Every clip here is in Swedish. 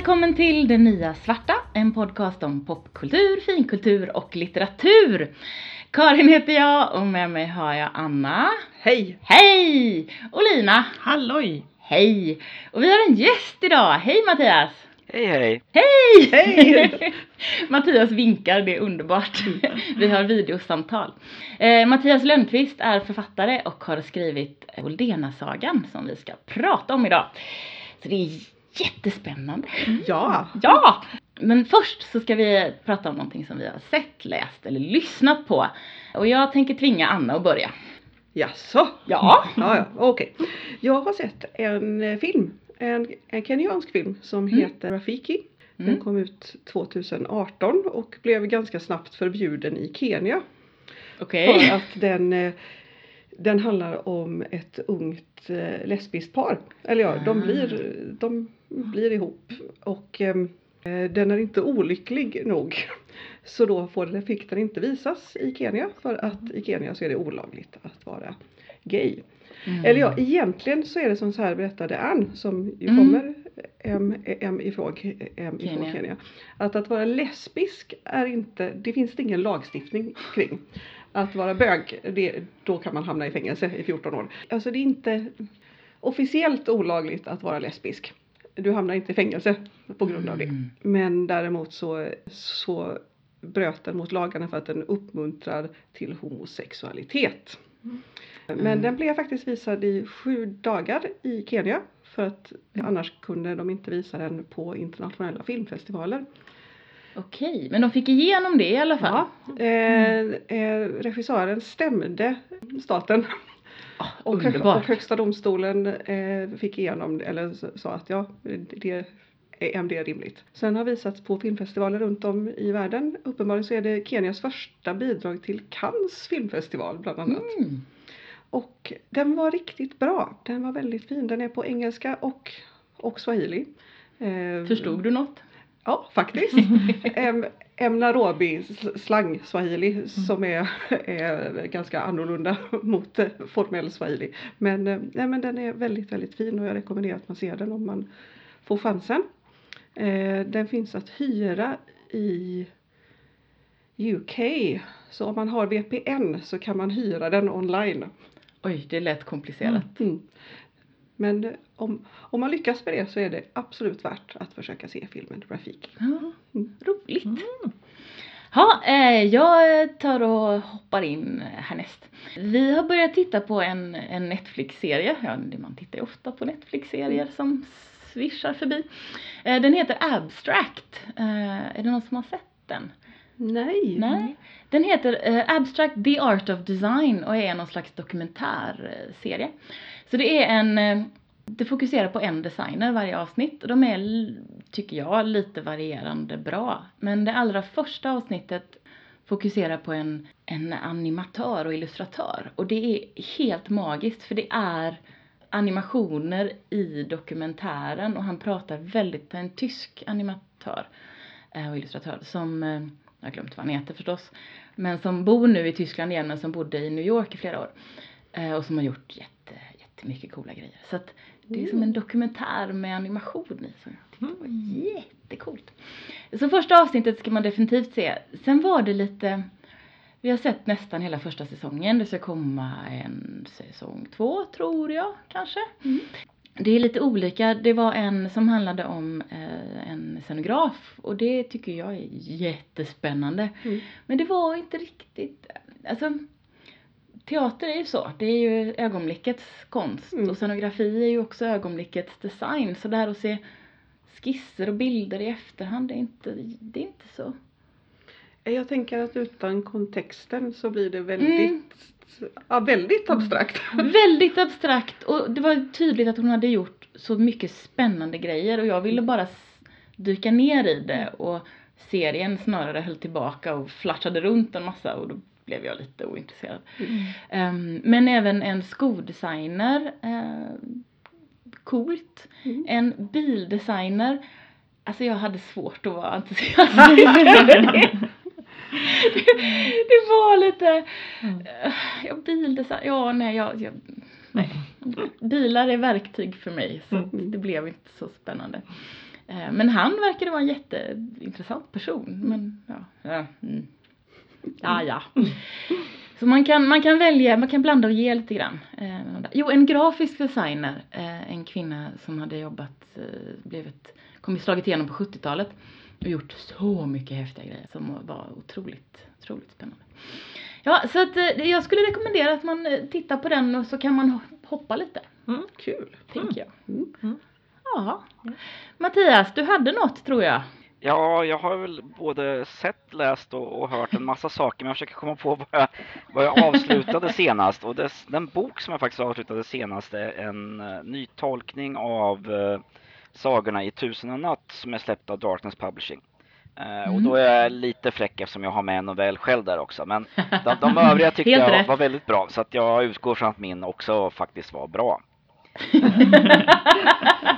välkommen till Det Nya Svarta, en podcast om popkultur, finkultur och litteratur. Karin heter jag och med mig har jag Anna. Hej! Hej! Och Lina. Halloj! Hej! Och vi har en gäst idag. Hej Mattias! Hej hej! Hej! Hej! Mattias vinkar, det är underbart. Vi har videosamtal. Eh, Mattias Lönnqvist är författare och har skrivit Oldena-sagan som vi ska prata om idag. Så det är jättespännande. Ja! Ja! Men först så ska vi prata om någonting som vi har sett, läst eller lyssnat på. Och jag tänker tvinga Anna att börja. Jaså? Ja! Ja, ja, okej. Jag har sett en eh, film, en, en kenyansk film som Mm. heter Rafiki. Den Mm. kom ut 2018 och blev ganska snabbt förbjuden i Kenya. Okej. För att den, eh, den handlar om ett ungt eh, lesbiskt par. Eller ja, de Ah. blir, de blir ihop. Och ehm, eh, den är inte olycklig nog. Så då får den, fick den inte visas i Kenya. För att i Kenya så är det olagligt att vara gay. Mm. Eller ja, egentligen så är det som så här berättade Ann som ju Mm. kommer em, em, ifrån, ifrån Kenya. Kenya. Att att vara lesbisk är inte, det finns det ingen lagstiftning kring. Att vara bög, det, då kan man hamna i fängelse i 14 år. Alltså det är inte officiellt olagligt att vara lesbisk. Du hamnar inte i fängelse på grund av det. Mm. Men däremot så, så bröt den mot lagarna för att den uppmuntrar till homosexualitet. Men Mm. den blev faktiskt visad i sju dagar i Kenya. För att annars kunde de inte visa den på internationella filmfestivaler. Okej, men de fick igenom det i alla fall. Ja, eh, eh, regissören stämde staten. Och, underbart. och högsta domstolen eh, fick igenom, eller sa att ja, det är MD rimligt. Sen har visats på filmfestivaler runt om i världen. Uppenbarligen så är det Kenias första bidrag till Cannes filmfestival bland annat. Mm. Och den var riktigt bra. Den var väldigt fin. Den är på engelska och, och swahili. Eh, Förstod du något? Ja, faktiskt. Em, em Nairobi sl- slang swahili som är, är ganska annorlunda mot formell swahili. Men, eh, nej, men den är väldigt, väldigt fin och jag rekommenderar att man ser den om man får chansen. Eh, den finns att hyra i UK. Så om man har VPN så kan man hyra den online. Oj, det lät komplicerat. Mm. Men om, om man lyckas med det så är det absolut värt att försöka se filmen Rafiki. Ja, Mm. roligt. Ja, eh, jag tar och hoppar in härnäst. Vi har börjat titta på en, en Netflix-serie. Ja, man tittar ju ofta på Netflix-serier som svischar förbi. Eh, den heter Abstract. Eh, är det någon som har sett den? Nej. Nej. Den heter eh, Abstract The Art of Design och är någon slags dokumentärserie. Så det är en, eh, det fokuserar på en designer varje avsnitt och de är, tycker jag, lite varierande bra. Men det allra första avsnittet fokuserar på en, en animatör och illustratör och det är helt magiskt för det är animationer i dokumentären och han pratar väldigt, en tysk animatör eh, och illustratör som, eh, jag har glömt vad han heter förstås, men som bor nu i Tyskland igen men som bodde i New York i flera år. Och som har gjort jätte, jättemycket coola grejer. Så att det är som en dokumentär med animation i som jag tyckte var jättecoolt. Så första avsnittet ska man definitivt se. Sen var det lite, vi har sett nästan hela första säsongen. Det ska komma en säsong två tror jag kanske. Det är lite olika. Det var en som handlade om eh, en scenograf och det tycker jag är jättespännande. Mm. Men det var inte riktigt, alltså teater är ju så. Det är ju ögonblickets konst Mm. och scenografi är ju också ögonblickets design. Så det här att se skisser och bilder i efterhand det är inte, det är inte så. Jag tänker att utan kontexten så blir det väldigt, ja, väldigt abstrakt. Väldigt abstrakt och det var tydligt att hon hade gjort så mycket spännande grejer och jag ville bara dyka ner i det och serien snarare höll tillbaka och flatschade runt en massa och då blev jag lite ointresserad. Ehm, men även en skodesigner, uh, coolt. Mm. En bildesigner, alltså jag hade svårt att vara entusiastisk det. det. Var lite, eh, ja bildesign, ja nej jag, jag nej. Bilar är verktyg för mig så Mm. det blev inte så spännande. Eh, Men han verkade vara en jätteintressant person. Men ja, ja, mm. Ja, ja. Så man kan, man kan välja, man kan blanda och ge lite grann. Eh, Jo, en grafisk designer, eh, en kvinna som hade jobbat, eh, blev ett, kom slagit igenom på 70-talet och gjort så mycket häftiga grejer som var otroligt, otroligt spännande. Ja, så att eh, jag skulle rekommendera att man tittar på den och så kan man ho- hoppa lite, Mm, kul. tänker jag. Mm. Mm. Ja. Mattias, du hade något tror jag. Ja, jag har väl både sett, läst och, och hört en massa saker, men jag försöker komma på vad jag, vad jag avslutade senast. Och det, den bok som jag faktiskt avslutade senast är en uh, ny tolkning av uh, Sagorna i Tusen och natt som är släppt av Darkness Publishing. Eh, Och då är jag lite fräck eftersom jag har med en novell själv där också. Men de, de övriga tyckte jag var väldigt bra, så att jag utgår från att min också faktiskt var bra.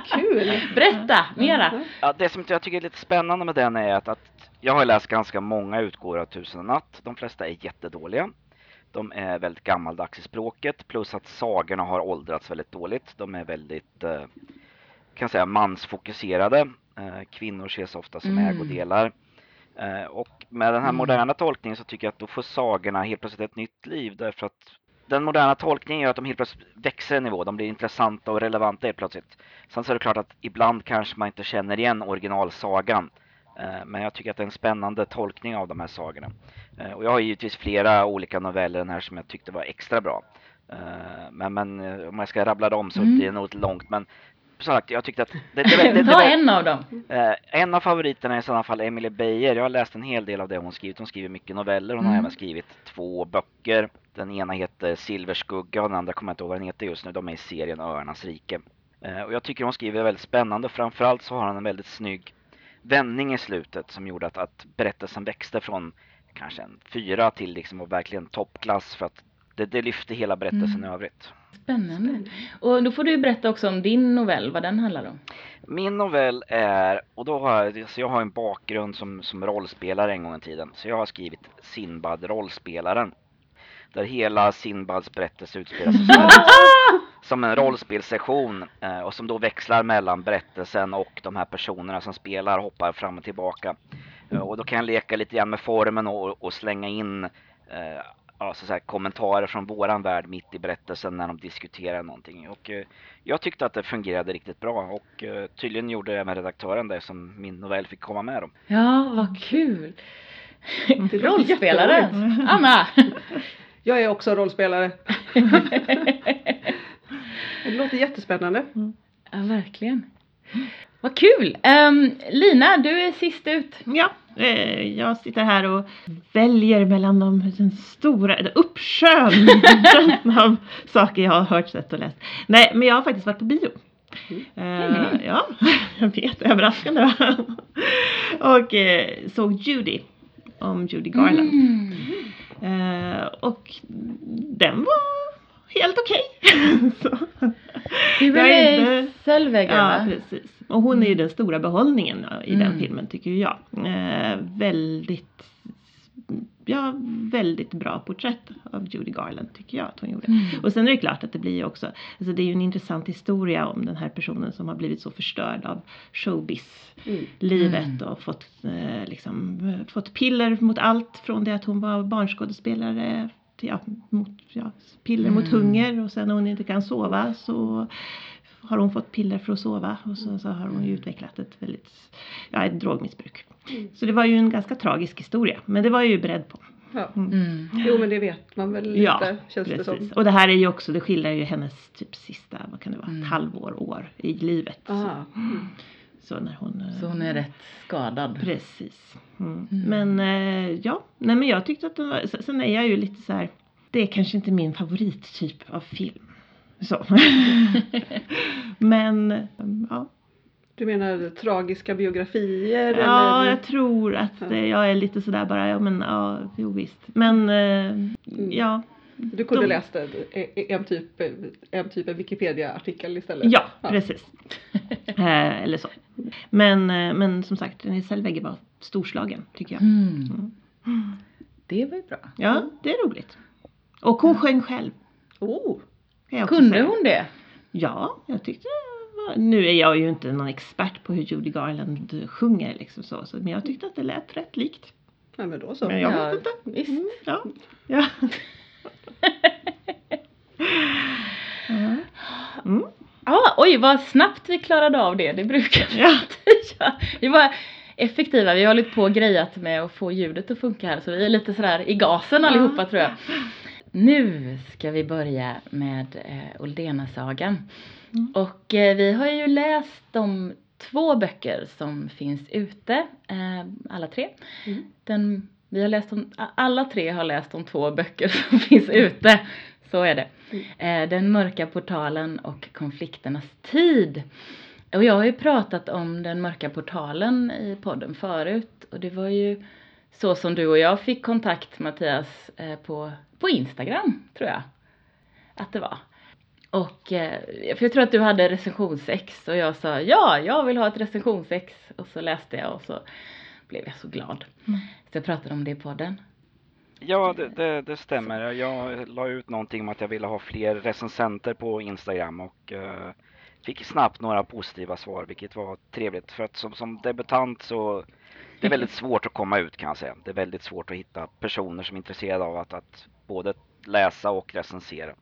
Kul! Berätta mera. Ja, det som jag tycker är lite spännande med den är att, att jag har läst ganska många utgåvor av Tusen och natt. De flesta är jättedåliga. De är väldigt gammaldags i språket plus att sagorna har åldrats väldigt dåligt. De är väldigt, eh, kan säga, mansfokuserade. Eh, kvinnor ses ofta som Mm. ägodelar. Eh, och med den här Mm. moderna tolkningen så tycker jag att då får sagorna helt plötsligt ett nytt liv därför att den moderna tolkningen gör att de helt plötsligt växer en nivå. De blir intressanta och relevanta helt plötsligt. Sen så är det klart att ibland kanske man inte känner igen originalsagan. Eh, Men jag tycker att det är en spännande tolkning av de här sagorna. Eh, Och jag har givetvis flera olika noveller den här som jag tyckte var extra bra. Eh, Men, men om jag ska rabbla dem så Mm. blir det nog lite långt. Men som sagt, jag tyckte att det, det, det, Ta en av dem. En av favoriterna är i sådana fall Emily Beijer. Jag har läst en hel del av det hon skrivit. Hon skriver mycket noveller. Hon har Mm. även skrivit två böcker. Den ena heter Silverskugga och den andra kommer jag inte ihåg vad den heter just nu. De är i serien Öarnas rike. Eh, och jag tycker hon skriver väldigt spännande. Framförallt så har hon en väldigt snygg vändning i slutet som gjorde att, att berättelsen växte från kanske en fyra till liksom och verkligen toppklass för att det, det lyfte hela berättelsen Mm. i övrigt. Spännande. Och då får du berätta också om din novell, vad den handlar om. Min novell är, och då har jag, så jag har en bakgrund som, som rollspelare en gång i tiden. Så jag har skrivit Sinbad rollspelaren. Där hela Sinbads berättelse utspelar sig som en, som en rollspelssession. Eh, och som då växlar mellan berättelsen och de här personerna som spelar hoppar fram och tillbaka. Eh, och då kan jag leka lite grann med formen och, och slänga in eh, ja, så säga, kommentarer från våran värld mitt i berättelsen när de diskuterar någonting. Och eh, jag tyckte att det fungerade riktigt bra och eh, tydligen gjorde även redaktören det som min novell fick komma med dem. Ja, vad kul. Rollspelare. Anna. Jag är också rollspelare. Det låter jättespännande. ja, verkligen. Vad kul. Ehm, Lina, du är sist ut. Ja, eh, jag sitter här och väljer mellan de, den stora den uppsjön av saker jag har hört, sett och läst. Nej, men jag har faktiskt varit på bio. Eh, ja, jag vet, överraskande va? Och eh, såg Judy, om Judy Garland. Mm. Eh, och den var helt okej. Inte- i Zellweger Ja, precis. Och hon är ju den stora behållningen i den Mm. filmen tycker jag. Eh, väldigt, ja, väldigt bra porträtt av Judy Garland tycker jag att hon gjorde. Mm. Och sen är det klart att det blir ju också, alltså det är ju en intressant historia om den här personen som har blivit så förstörd av showbiz Mm. livet och fått, eh, liksom, fått piller mot allt från det att hon var barnskådespelare till, ja, mot, ja, piller mot Mm. hunger och sen när hon inte kan sova så har hon fått piller för att sova och så, så har hon ju utvecklat ett väldigt, ja ett drogmissbruk. Mm. Så det var ju en ganska tragisk historia men det var jag ju beredd på. Ja. Mm. Jo men det vet man väl lite Ja, känns det Precis. som. Och det här är ju också, det skildrar ju hennes typ sista, vad kan det vara, Mm. ett halvår, år i livet. Så, Aha. Mm. så när hon eh, Så hon är rätt skadad. Precis. Mm. Mm. Men eh, ja, nej men jag tyckte att den var, sen- sen är jag ju lite så här, det är kanske inte min favorittyp av film. Så. men ja, Du menar tragiska biografier? ja, eller? jag tror att Ja. eh, jag är lite sådär bara, ja men ja, jo visst. Men eh, ja, Du kunde de- läst en, en typ, en typ en Wikipedia-artikel istället? ja, precis. eh, eller så. Men, eh, men som sagt, Renée Zellweger var storslagen tycker jag. Mm. Mm. Det var ju bra. Ja, det är roligt. Och hon sjöng själv. Oh, Kunde säga. hon det? Ja, jag tyckte Nu är jag ju inte någon expert på hur Judy Garland sjunger liksom så, så men jag tyckte att det lät rätt likt. Ja men då så. Men jag Ja, vet inte. visst. Mm, ja. ja. Ja. Mm. Ja, oj vad snabbt vi klarade av det. Det brukar vi Ja. inte göra. Vi var effektiva. Vi har hållit på och grejat med att få ljudet att funka här så vi är lite sådär i gasen allihopa tror jag. Nu ska vi börja med eh, Oldena-sagan. Mm. Och eh, vi har ju läst de två böcker som finns ute, eh, alla tre. Mm. Den, vi har läst om, alla tre har läst de två böcker som finns ute. Så är det. Eh, den mörka portalen och konflikternas tid. Och jag har ju pratat om den mörka portalen i podden förut och det var ju så som du och jag fick kontakt Mattias eh, på, på Instagram tror jag att det var. Och eh, för jag tror att du hade recensionsex och jag sa ja, jag vill ha ett recensionsex och så läste jag och så blev jag så glad. Mm. Så jag pratade om det i podden. Ja, det, det, det stämmer. Jag la ut någonting om att jag ville ha fler recensenter på Instagram och eh, fick snabbt några positiva svar, vilket var trevligt. För att som, som debutant så det är väldigt svårt att komma ut kan jag säga. Det är väldigt svårt att hitta personer som är intresserade av att, att både läsa och recensera.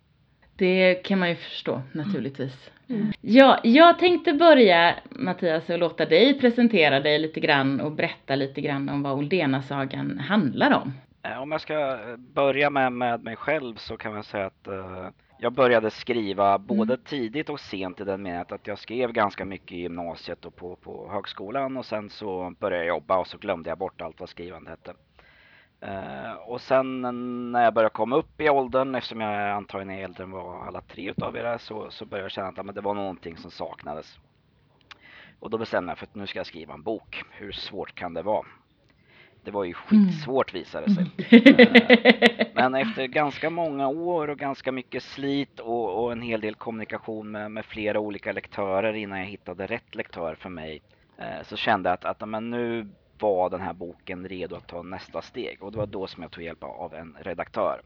Det kan man ju förstå naturligtvis. Mm. Ja, jag tänkte börja Mattias och låta dig presentera dig lite grann och berätta lite grann om vad Oldena-sagan handlar om. Eh, Om jag ska börja med, med mig själv så kan man säga att eh, jag började skriva både tidigt och sent i den meningen att jag skrev ganska mycket i gymnasiet och på, på högskolan och sen så började jag jobba och så glömde jag bort allt vad skrivande hette. Eh, och sen när jag började komma upp i åldern, eftersom jag antagligen är äldre än vad alla tre utav er är, så, så började jag känna att men det var någonting som saknades. Och då bestämde jag för att nu ska jag skriva en bok. Hur svårt kan det vara? Det var ju skitsvårt visade det sig. Eh, Men efter ganska många år och ganska mycket slit och, och en hel del kommunikation med, med flera olika lektörer innan jag hittade rätt lektör för mig eh, så kände jag att, att men nu var den här boken redo att ta nästa steg och det var då som jag tog hjälp av en redaktör.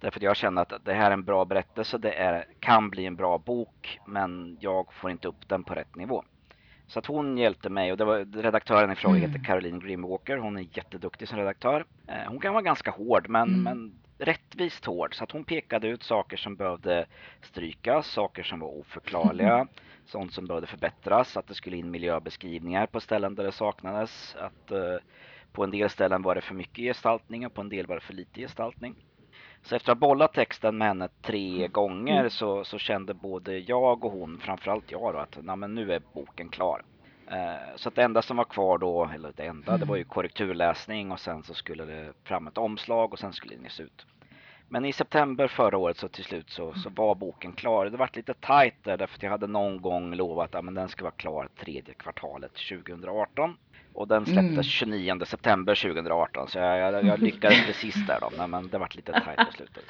Därför att jag kände att det här är en bra berättelse, det är, kan bli en bra bok men jag får inte upp den på rätt nivå. Så att hon hjälpte mig och det var redaktören i fråga Mm. heter Caroline Grimwalker. Hon är jätteduktig som redaktör. Eh, Hon kan vara ganska hård men, Mm. men rättvist hård. Så att hon pekade ut saker som behövde strykas, saker som var oförklarliga, sånt som behövde förbättras, att det skulle in miljöbeskrivningar på ställen där det saknades, att eh, på en del ställen var det för mycket gestaltning och på en del var det för lite gestaltning. Så efter att ha bollat texten med henne tre gånger så, så kände både jag och hon, framförallt jag då, att nej, men nu är boken klar. Eh, så att det enda som var kvar då, eller det enda, det var ju korrekturläsning och sen så skulle det fram ett omslag och sen skulle den ges ut. Men i september förra året så till slut så, så var boken klar. Det vart lite tajt där därför att jag hade någon gång lovat att men den ska vara klar tredje kvartalet 2018. Och den släpptes Mm. 29 september 2018 så jag, jag, jag lyckades precis där då. Nej, men det vart lite tajt på slutet.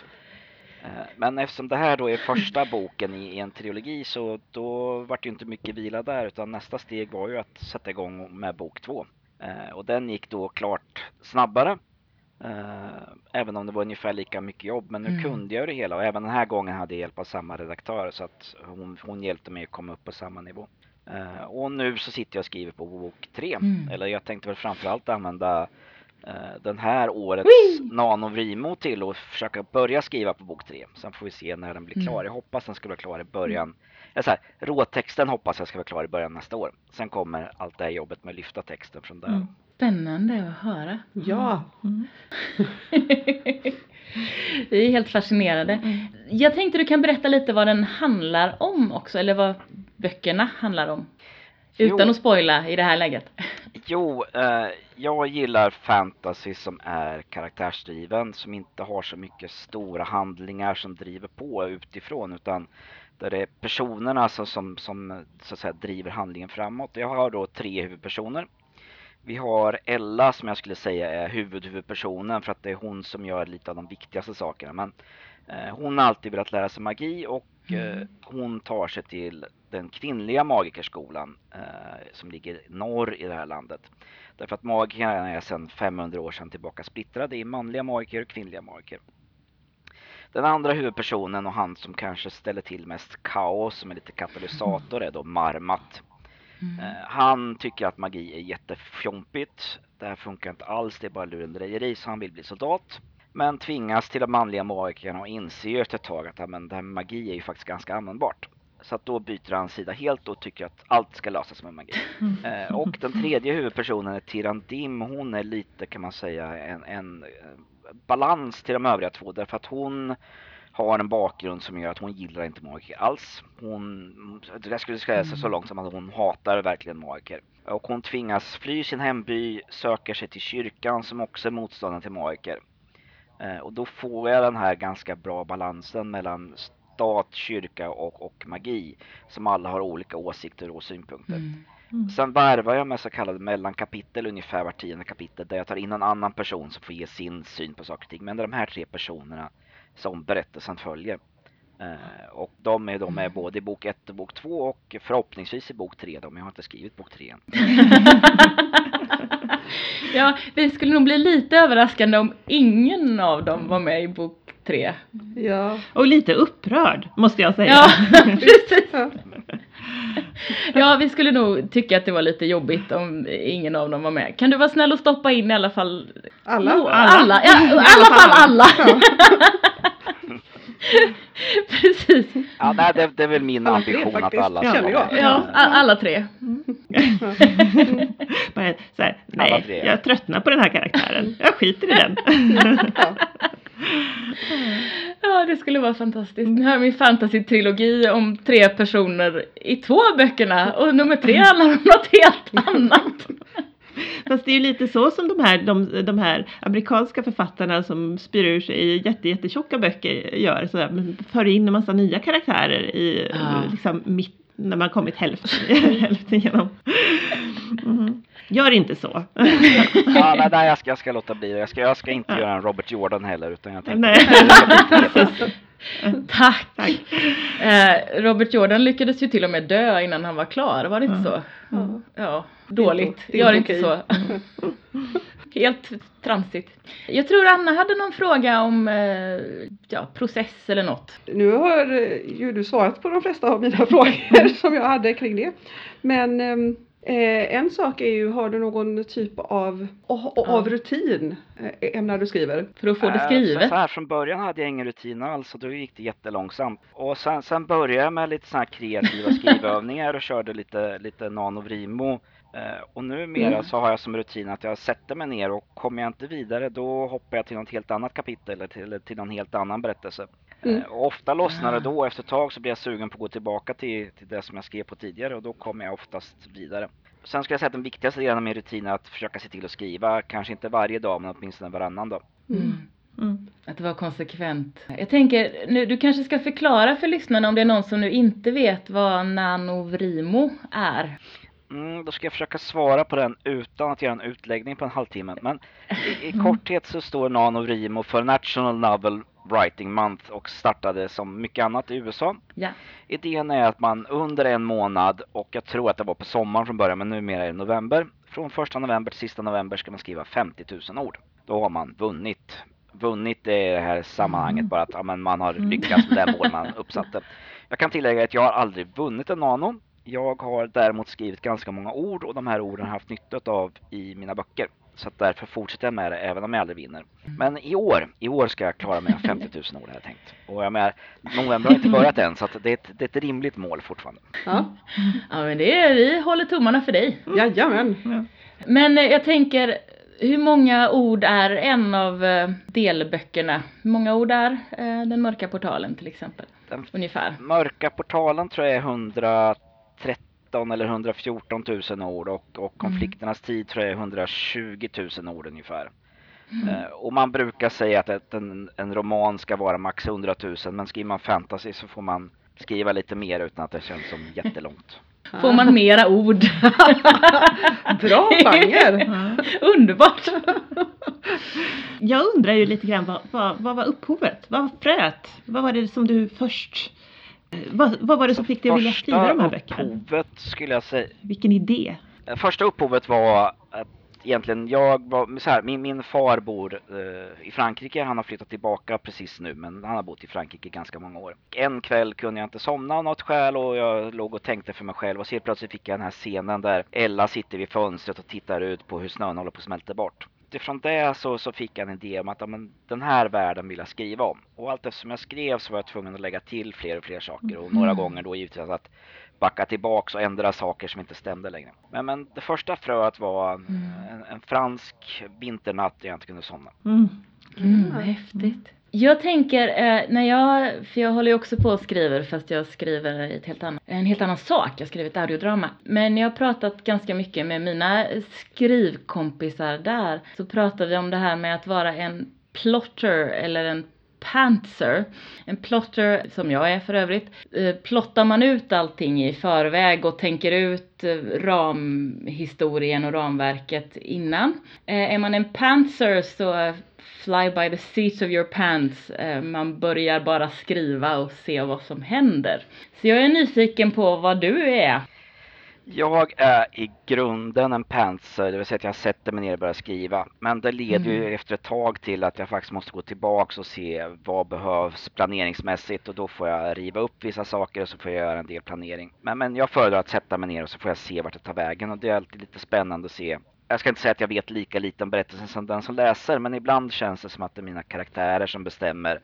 Eh, Men eftersom det här då är första boken i en trilogi så då vart det ju inte mycket vila där utan nästa steg var ju att sätta igång med bok två. Eh, Och den gick då klart snabbare. Eh, Även om det var ungefär lika mycket jobb men nu Mm. kunde jag det hela och även den här gången hade jag hjälp av samma redaktör så att hon, hon hjälpte mig att komma upp på samma nivå. Eh, Och nu så sitter jag och skriver på bok tre. Mm. Eller jag tänkte väl framförallt använda eh, den här årets Whee! nanovrimo till och försöka börja skriva på bok tre. Sen får vi se när den blir klar. Mm. Jag hoppas den ska vara klar i början. Eller så här, råtexten hoppas jag ska vara klar i början nästa år. Sen kommer allt det här jobbet med att lyfta texten från där. Mm. Spännande att höra. Ja, Mm. Vi är helt fascinerade. Mm. Jag tänkte du kan berätta lite vad den handlar om också, eller vad böckerna handlar om. Utan Jo. att spoila i det här läget. Jo, eh, jag gillar fantasy som är karaktärsdriven, som inte har så mycket stora handlingar som driver på utifrån, utan där det är personerna som, som, som så att säga driver handlingen framåt. Jag har då tre huvudpersoner. Vi har Ella som jag skulle säga är huvudhuvudpersonen för att det är hon som gör lite av de viktigaste sakerna. Men eh, hon har alltid velat lära sig magi och eh, hon tar sig till den kvinnliga magikerskolan eh, som ligger norr i det här landet. Därför att magikerna är sedan 500 år sedan tillbaka splittrade i manliga magiker och kvinnliga magiker. Den andra huvudpersonen och han som kanske ställer till mest kaos, som är lite katalysator, är då Marmat. Mm. Eh, Han tycker att magi är jättefjompigt. Det här funkar inte alls, det är bara lurendrejeri, så han vill bli soldat. Men tvingas till de manliga magikerna och inser efter ett tag att men det här med magi är ju faktiskt ganska användbart. Så att då byter han sida helt och tycker att allt ska lösas med magi. Eh, och den tredje huvudpersonen är Tirandim. Hon är lite kan man säga en, en eh, balans till de övriga två därför att hon har en bakgrund som gör att hon gillar inte magiker alls. Hon, jag skulle säga så långt som att hon hatar verkligen magiker. Och hon tvingas fly sin hemby, söker sig till kyrkan som också är motståndare till magiker. Eh, och då får jag den här ganska bra balansen mellan stat, kyrka och, och magi. Som alla har olika åsikter och synpunkter. Mm. Sen varvar jag med så kallade mellankapitel ungefär var tionde kapitel där jag tar in en annan person som får ge sin syn på saker och ting. Men det är de här tre personerna som berättelsen följer. Eh, och de är de är både i bok 1 och bok 2 och förhoppningsvis i bok 3 då, men jag har inte skrivit bok 3 än. ja, det skulle nog bli lite överraskande om ingen av dem var med i bok tre. Ja. Och lite upprörd måste jag säga. Ja, precis. Ja. Vi skulle nog tycka att det var lite jobbigt om ingen av dem var med. Kan du vara snäll och stoppa in i alla fall Alla. Jo, Alla. alla. Ja, i alla fall alla. Precis. Ja, nej, det, det är väl min Alla tre ambition att faktiskt, alla ska vara med. Ja, alla tre. Bara så här, Alla nej, tre. jag tröttnar på den här karaktären. Jag skiter i den. Ja. Det skulle vara fantastiskt. Nu har vi en fantasy-trilogi om tre personer i två av böckerna och nummer tre handlar om något helt annat. Fast det är ju lite så som de här, de, de här amerikanska författarna som spyr ur sig i jätte, jättetjocka böcker gör. Så där, för in en massa nya karaktärer i Ja. liksom mitt, när man kommit hälften, hälften igenom. Mhm. Gör inte så. Ja, nej, nej jag, ska, jag ska låta bli. Jag ska, jag ska inte göra en Robert Jordan heller utan jag tänkte Nej. Tack! Tack. Eh, Robert Jordan lyckades ju till och med dö innan han var klar, var det inte så? Ja. Ja, dåligt. Det är Gör inte så. Helt tramsigt. Jag tror Anna hade någon fråga om eh, ja, process eller något. Nu har eh, ju du svarat på de flesta av mina frågor som jag hade kring det. Men ehm, eh, en sak är ju, har du någon typ av, av, av rutin eh, ämnar du skriver? För att få det Eh, skrivet. Så, så här, från början hade jag ingen rutin alls och då gick det jättelångsamt. Och sen, sen började jag med lite så här kreativa skrivövningar och körde lite, lite nanovrimo. Eh, och numera Mm. så har jag som rutin att jag sätter mig ner och kommer jag inte vidare då hoppar jag till något helt annat kapitel eller till, till någon helt annan berättelse. Mm. Eh, ofta lossnar det Ah. då, efter ett tag så blir jag sugen på att gå tillbaka till, till det som jag skrev på tidigare och då kommer jag oftast vidare. Sen skulle jag säga att den viktigaste delen av min rutin är att försöka se till att skriva, kanske inte varje dag men åtminstone varannan dag. Mm. Mm. Att det var konsekvent. Jag tänker, nu, du kanske ska förklara för lyssnarna om det är någon som nu inte vet vad nanovrimo är. Mm, då ska jag försöka svara på den utan att göra en utläggning på en halvtimme. Men i, i korthet så står NaNoWriMo för National Novel Writing Month och startade som mycket annat i USA. Ja. Idén är att man under en månad, och jag tror att det var på sommaren från början men numera är det november. Från första november till sista november ska man skriva 50 000 ord. Då har man vunnit. Vunnit är det här sammanhanget bara att ja, men man har lyckats med det mål man uppsatte. Jag kan tillägga att jag har aldrig vunnit en nano. Jag har däremot skrivit ganska många ord och de här orden har jag haft nytta av i mina böcker. Så att därför fortsätter jag med det även om jag aldrig vinner. Men i år, i år ska jag klara mig 50 000 ord har jag tänkt. Och jag menar, november har inte börjat än så att det, är ett, det är ett rimligt mål fortfarande. Ja, Ja men det är, vi håller tummarna för dig. jajamän. Men eh, jag tänker, hur många ord är en av eh, delböckerna? Hur många ord är eh, Den mörka portalen till exempel? Den Ungefär. mörka portalen tror jag är 113 eller 114 000 ord och, och konflikternas tid tror jag är 120 000 ord ungefär. Eh, och man brukar säga att ett, en, en roman ska vara max 100 000 men skriver man fantasy så får man skriva lite mer utan att det känns som jättelångt. Får man mera ord? Bra genre! Underbart! Jag undrar ju lite grann vad, vad, vad var upphovet? Vad var fröet? Vad var det som du först vad, vad var det som fick dig att vilja skriva de här böckerna? upphovet skulle jag säga Vilken idé? Eh, Första upphovet var att egentligen, jag var så här, min, min far bor eh, i Frankrike, han har flyttat tillbaka precis nu men han har bott i Frankrike ganska många år. En kväll kunde jag inte somna av något skäl och jag låg och tänkte för mig själv och så helt plötsligt fick jag den här scenen där Ella sitter vid fönstret och tittar ut på hur snön håller på att smälta bort utifrån det så, så fick jag en idé om att ja, men, den här världen vill jag skriva om. Och allt eftersom jag skrev så var jag tvungen att lägga till fler och fler saker och några gånger då givetvis att backa tillbaks och ändra saker som inte stämde längre. Men, men det första fröet var en, en, en fransk vinternatt där jag inte kunde somna. Mm. Mm, vad häftigt. Jag tänker, eh, när jag, för jag håller ju också på och skriver fast jag skriver i ett helt annan, en helt annan sak, jag skriver ett audiodrama. Men jag har pratat ganska mycket med mina skrivkompisar där, så pratar vi om det här med att vara en plotter eller en pantser. En plotter, som jag är för övrigt, eh, plottar man ut allting i förväg och tänker ut eh, ramhistorien och ramverket innan. Eh, är man en pantser så fly by the seats of your pants. Man börjar bara skriva och se vad som händer. Så jag är nyfiken på vad du är. Jag är i grunden en pantser, det vill säga att jag sätter mig ner och börjar skriva. Men det leder ju Mm. efter ett tag till att jag faktiskt måste gå tillbaks och se vad behövs planeringsmässigt och då får jag riva upp vissa saker och så får jag göra en del planering. Men, men jag föredrar att sätta mig ner och så får jag se vart det tar vägen och det är alltid lite spännande att se. Jag ska inte säga att jag vet lika lite om berättelsen som den som läser men ibland känns det som att det är mina karaktärer som bestämmer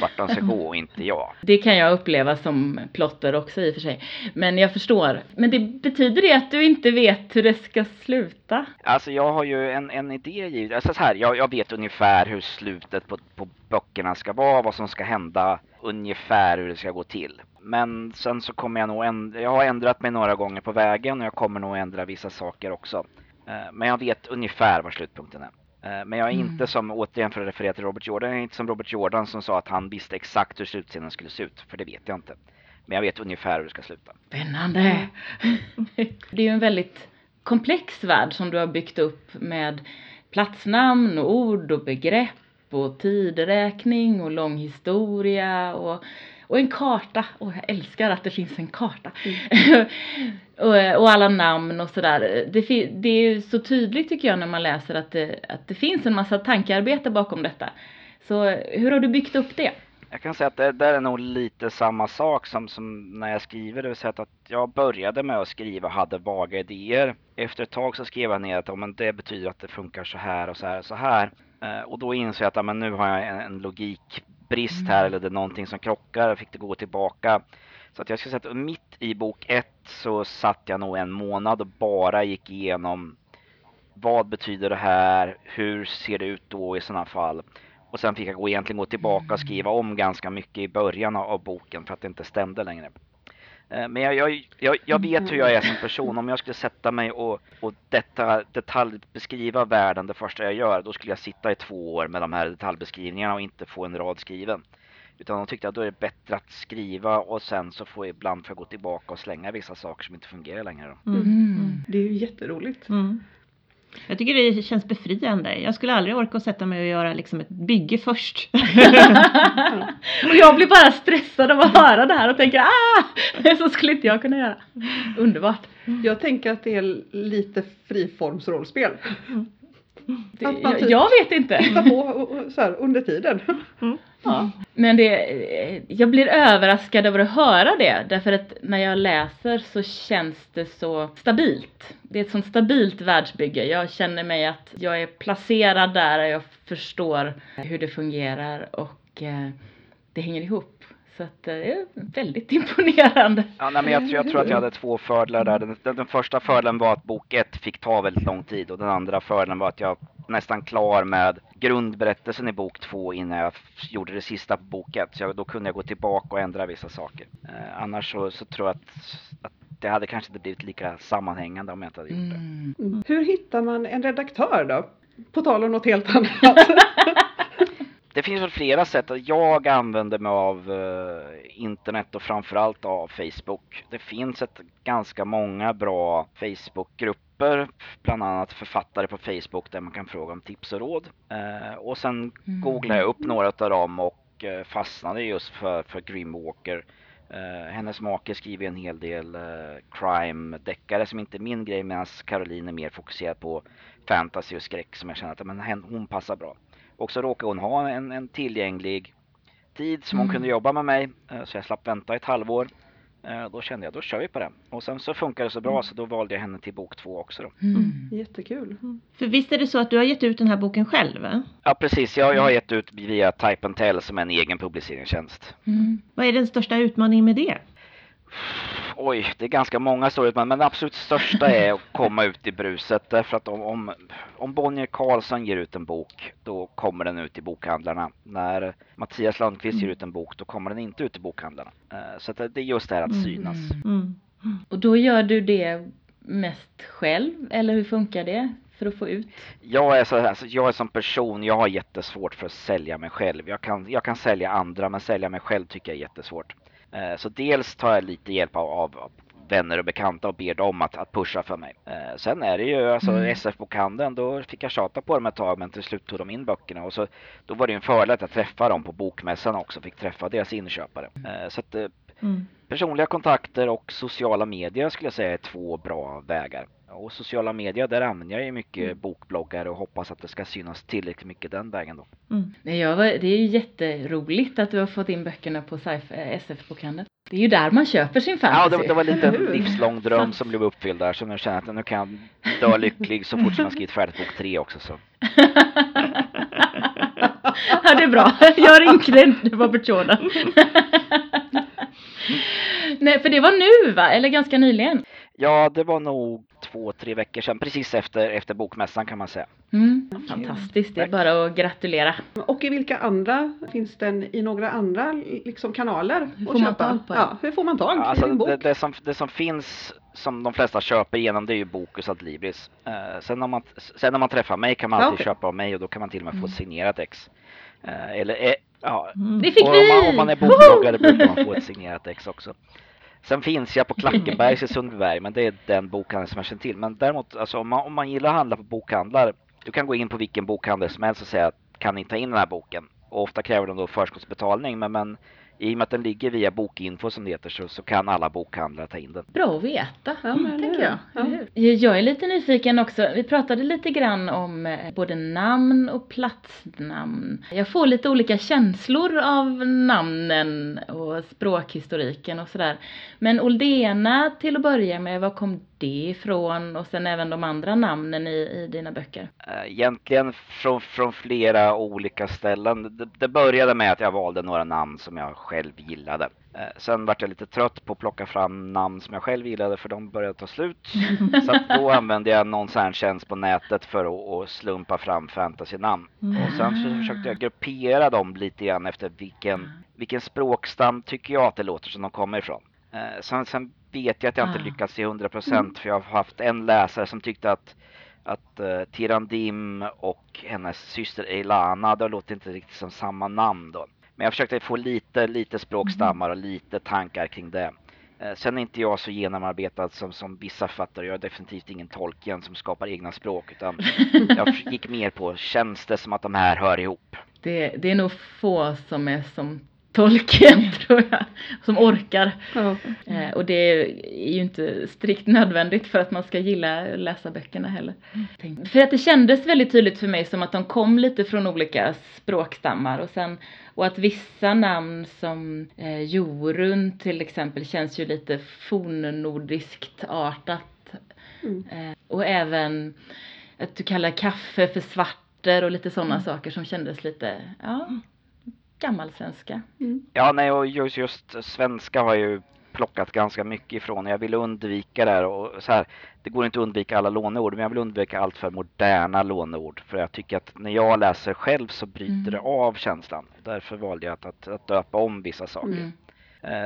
vart de ska gå och inte jag. Det kan jag uppleva som plotter också i och för sig. Men jag förstår. Men det betyder det att du inte vet hur det ska sluta? Alltså jag har ju en, en idé. Alltså så här, jag, jag vet ungefär hur slutet på, på böckerna ska vara, vad som ska hända, ungefär hur det ska gå till. Men sen så kommer jag nog ändra, jag har ändrat mig några gånger på vägen och jag kommer nog ändra vissa saker också. Eh, Men jag vet ungefär var slutpunkten är. Eh, Men jag är Mm. inte som, återigen för att referera till Robert Jordan, jag är inte som Robert Jordan som sa att han visste exakt hur slutscenen skulle se ut, för det vet jag inte. Men jag vet ungefär hur det ska sluta. Spännande! Det är ju en väldigt komplex värld som du har byggt upp med platsnamn och ord och begrepp och tideräkning och lång historia och, och en karta. Och jag älskar att det finns en karta. och, och alla namn och sådär. Det, det är ju så tydligt tycker jag när man läser att det, att det finns en massa tankearbete bakom detta. Så hur har du byggt upp det? Jag kan säga att det där är nog lite samma sak som, som när jag skriver, det vill säga att jag började med att skriva och hade vaga idéer. Efter ett tag så skrev jag ner att ja, men det betyder att det funkar så här och så här och så här. Eh, och då insåg jag att ja, men nu har jag en, en logikbrist här eller det är någonting som krockar, jag fick det gå tillbaka. Så att jag ska säga att mitt i bok ett så satt jag nog en månad och bara gick igenom vad betyder det här, hur ser det ut då i sådana fall. Och sen fick jag gå, egentligen gå tillbaka och skriva om ganska mycket i början av boken för att det inte stämde längre. Eh, Men jag, jag, jag, jag vet hur jag är som person. Om jag skulle sätta mig och, och detta, detaljbeskriva världen det första jag gör, då skulle jag sitta i två år med de här detaljbeskrivningarna och inte få en rad skriven. Utan de tyckte att då är det bättre att skriva och sen så får jag ibland får jag gå tillbaka och slänga vissa saker som inte fungerar längre. Då. Mm. Det är ju jätteroligt. Mm. Jag tycker det känns befriande. Jag skulle aldrig orka att sätta mig och göra liksom ett bygge först. Och jag blir bara stressad av att höra det här och tänker ah! Så skulle inte jag kunna göra. Underbart. Jag tänker att det är lite friformsrollspel. Det, Att man jag, typ- jag vet inte. Titta på och- och så här, under tiden. Ja. Men det, eh, jag blir överraskad över att höra det. Därför att när jag läser så känns det så stabilt. Det är ett sånt stabilt världsbygge. Jag känner mig att jag är placerad där och jag förstår hur det fungerar och eh, det hänger ihop. Så att eh, det är väldigt imponerande. Ja, nej, men jag, tror- jag tror att jag hade två fördelar där. Den, den, den första fördelen var att bok ett fick ta väldigt lång tid och den andra fördelen var att jag nästan klar med grundberättelsen i bok två innan jag gjorde det sista på bok ett. Så jag, då kunde jag gå tillbaka och ändra vissa saker. Eh, annars så, så tror jag att, att det hade kanske inte blivit lika sammanhängande om jag inte hade gjort det. Mm. Hur hittar man en redaktör då? På tal om något helt annat. Det finns väl flera sätt. Jag använder mig av eh, internet och framförallt av Facebook. Det finns ett ganska många bra Facebookgrupper, bland annat författare på Facebook där man kan fråga om tips och råd. Eh, och sen Mm. googlade jag upp några av dem och eh, fastnade just för, för Grimwalker. Eh, hennes make skriver en hel del crime-deckare som inte är min grej medan Caroline är mer fokuserad på fantasy och skräck som jag känner att men, hon passar bra. Och så råkar hon ha en, en tillgänglig tid som hon Mm. kunde jobba med mig eh, så jag slapp vänta ett halvår. Eh, Då kände jag, då kör vi på det. Och sen så funkar det så bra så då valde jag henne till bok två också då. Mm. Jättekul. För visst är det så att du har gett ut den här boken själv? Va? Ja precis, jag, jag har gett ut via Type and Tell som är en egen publiceringstjänst. Mm. Vad är den största utmaningen med det? Oj, det är ganska många stora utmaningar, men det absolut största är att komma ut i bruset. Därför att om, om, om Bonnier Carlsson ger ut en bok, då kommer den ut i bokhandlarna. När Mattias Lundqvist ger ut en bok, då kommer den inte ut i bokhandlarna. Eh, Så det det är just det här att synas. Mm. Och då gör du det mest själv, eller hur funkar det för att få ut? Jag är, så här, alltså, jag är som person, jag har jättesvårt för att sälja mig själv. Jag kan, jag kan sälja andra, men sälja mig själv tycker jag är jättesvårt. Eh, Så dels tar jag lite hjälp av, av av vänner och bekanta och ber dem att, att pusha för mig. Eh, Sen är det ju alltså Mm. SF-bokhandeln, då fick jag tjata på dem ett tag men till slut tog de in böckerna och så då var det ju en fördel att jag träffade dem på bokmässan också, fick träffa deras inköpare. Eh, Så att eh, Mm. Personliga kontakter och sociala medier skulle jag säga är två bra vägar. Och sociala medier, där använder jag ju mycket bokbloggar och hoppas att det ska synas tillräckligt mycket den vägen då. Mm. Var, det är ju jätteroligt att du har fått in böckerna på sci- eh, SF-bokhandeln. Det är ju där man köper sin Ja, fantasy. det, det var lite en hur? livslång dröm som blev uppfylld där, så nu känner jag att nu kan jag dö lycklig så fort som jag skrivit färdigt bok tre också så. ja, det är bra. Jag ringde inte, det var Bertjorda. Nej, för det var nu va? Eller ganska nyligen? Ja, det var nog två, tre veckor sedan, precis efter, efter bokmässan kan man säga. Mm, fantastiskt, det är bara att gratulera. Och i vilka andra, finns den i några andra liksom, kanaler? Hur att får man köpa? tag på den? Ja, hur får man tag i Alltså, din bok? det, det, som, det som finns som de flesta köper igenom det är ju Bokus Adlibris. Uh, sen, om man, sen om man träffar mig kan man Ja, alltid okej. köpa av mig och då kan man till och med få Mm. signerat ex. Eh, eller eh, ja, Mm. Det fick och vi! om man, om man är bokbloggare brukar man få ett signerat ex också. Sen finns jag på Klackenbergs i Sundbyberg, men det är den bokhandeln som jag känner till. Men däremot, alltså, om, man, om man gillar att handla på bokhandlar, du kan gå in på vilken bokhandel som helst och säga kan ni ta in den här boken? Och ofta kräver de då förskottsbetalning, men, men i och med att den ligger via Bokinfo som det heter så, så kan alla bokhandlare ta in den. Bra att veta, Ja, men eller tänker jag. Ja. Jag är lite nyfiken också. Vi pratade lite grann om eh, både namn och platsnamn. Jag får lite olika känslor av namnen och språkhistoriken och sådär. Men Oldena till att börja med, var kom det ifrån? Och sen även de andra namnen i, i dina böcker. Eh, Egentligen från, från flera olika ställen. Det, det började med att jag valde några namn som jag själv gillade. Eh, Sen vart jag lite trött på att plocka fram namn som jag själv gillade för de började ta slut. Så då använde jag någon sån här tjänst på nätet för att, slumpa fram fantasynamn. Och sen så försökte jag gruppera dem lite grann efter vilken, vilken språkstam tycker jag att det låter som de kommer ifrån. Eh, Sen, sen vet jag att jag inte Ah. lyckats till 100% för jag har haft en läsare som tyckte att att uh, Tirandim och hennes syster Eilana, det låter inte riktigt som samma namn då. Men jag försökte få lite, lite språkstammar och lite tankar kring det. Eh, sen är inte jag så genomarbetad som, som vissa författare. Jag är definitivt ingen Tolkien som skapar egna språk utan jag gick mer på, känns det som att de här hör ihop? Det, det är nog få som är som Tolkien tror jag, som orkar. Ja. Eh, och det är ju inte strikt nödvändigt för att man ska gilla att läsa böckerna heller. Tänk- För att det kändes väldigt tydligt för mig som att de kom lite från olika språkstammar och sen och att vissa namn som eh, Jorun till exempel känns ju lite fornnordiskt artat. Mm. Eh, och även att du kallar kaffe för svarter och lite sådana saker som kändes lite, ja, gammalsvenska. Mm. Ja, nej, och just, just svenska har jag ju plockat ganska mycket ifrån. Jag vill undvika det här och så här. Det går inte att undvika alla låneord, men jag vill undvika allt för moderna låneord. För jag tycker att när jag läser själv så bryter Mm. det av känslan. Därför valde jag att, att, att döpa om vissa saker. Mm.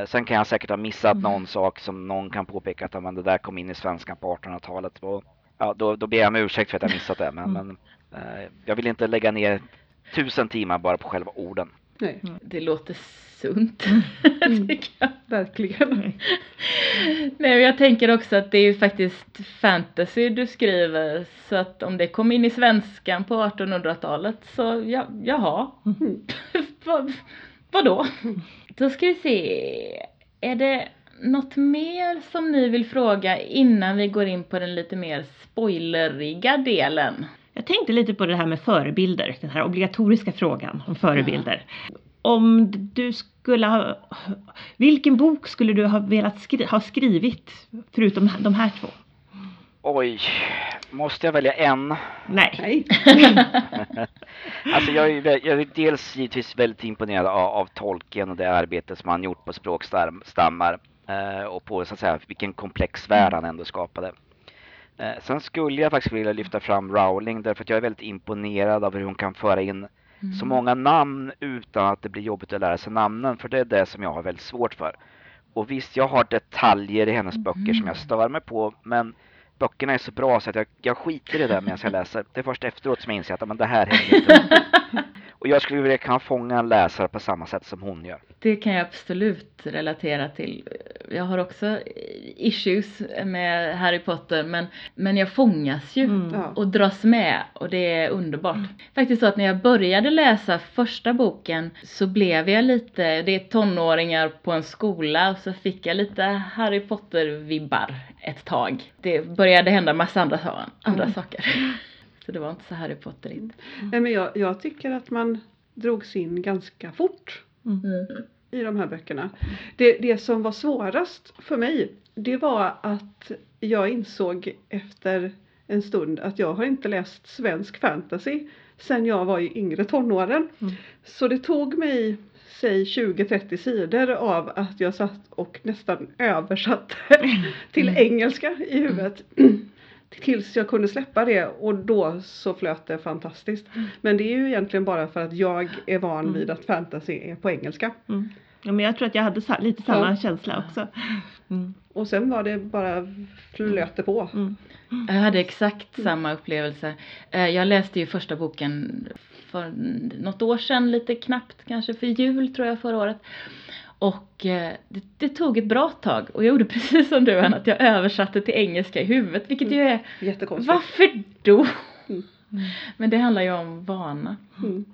Eh, sen kan jag säkert ha missat Mm. någon sak som någon kan påpeka att "Ja, men det där kom in i svenskan på 1800-talet. Och, ja, då, då ber jag om ursäkt för att jag missat det. Men, Mm. men eh, jag vill inte lägga ner tusen timmar bara på själva orden. Nej, Det låter sunt, Mm. tycker jag. verkligen. Nej, men jag tänker också att det är ju faktiskt fantasy du skriver, så att om det kom in i svenskan på 1800-talet så ja, jaha, Mm. Vad, vadå? Då ska vi se. Är det något mer som ni vill fråga innan vi går in på den lite mer spoileriga delen? Jag tänkte lite på det här med förebilder, den här obligatoriska frågan om förebilder. Om du skulle ha, vilken bok skulle du ha velat skri ha skrivit förutom de här två? Oj, måste jag välja en? Nej. Nej. Alltså jag är, jag är dels givetvis väldigt imponerad av, av Tolkien och det arbete som han gjort på språkstammar eh, och på så att säga vilken komplex värld han ändå skapade. Eh, sen skulle jag faktiskt vilja lyfta fram Rowling därför att jag är väldigt imponerad av hur hon kan föra in så många namn utan att det blir jobbigt att lära sig namnen för det är det som jag har väldigt svårt för. Och visst, jag har detaljer i hennes böcker som jag stör mig på men böckerna är så bra så att jag, jag skiter i det medan jag läser. Det är först efteråt som jag inser att men det här hänger inte. Och jag skulle vilja kunna fånga en läsare på samma sätt som hon gör. Det kan jag absolut relatera till. Jag har också issues med Harry Potter men, men jag fångas ju Mm. Och dras med och det är underbart. Faktiskt så att när jag började läsa första boken så blev jag lite, det är tonåringar på en skola och så fick jag lite Harry Potter-vibbar ett tag. Det började hända massa andra, andra Mm. saker. Så det var inte så Harry Potterigt. Nej, men jag, jag tycker att man drogs in ganska fort Mm. i de här böckerna. Det, det som var svårast för mig det var att jag insåg efter en stund att jag har inte läst svensk fantasy sen jag var i yngre tonåren. Mm. Så det tog mig säg 20-30 sidor av att jag satt och nästan översatte till engelska i huvudet. Tills jag kunde släppa det och då så flöt det fantastiskt. Men det är ju egentligen bara för att jag är van vid att fantasy är på engelska. Mm. Ja, men jag tror att jag hade lite samma Ja. känsla också. Mm. Och sen var det bara flöt det på. Mm. Jag hade exakt samma upplevelse. Eh, Jag läste ju första boken för något år sedan, lite knappt kanske för jul tror jag förra året. Och eh, det, det tog ett bra tag och jag gjorde precis som du Anna, att jag översatte till engelska i huvudet, vilket ju är, Jättekonstigt. varför då? Mm. Men det handlar ju om vana. Mm.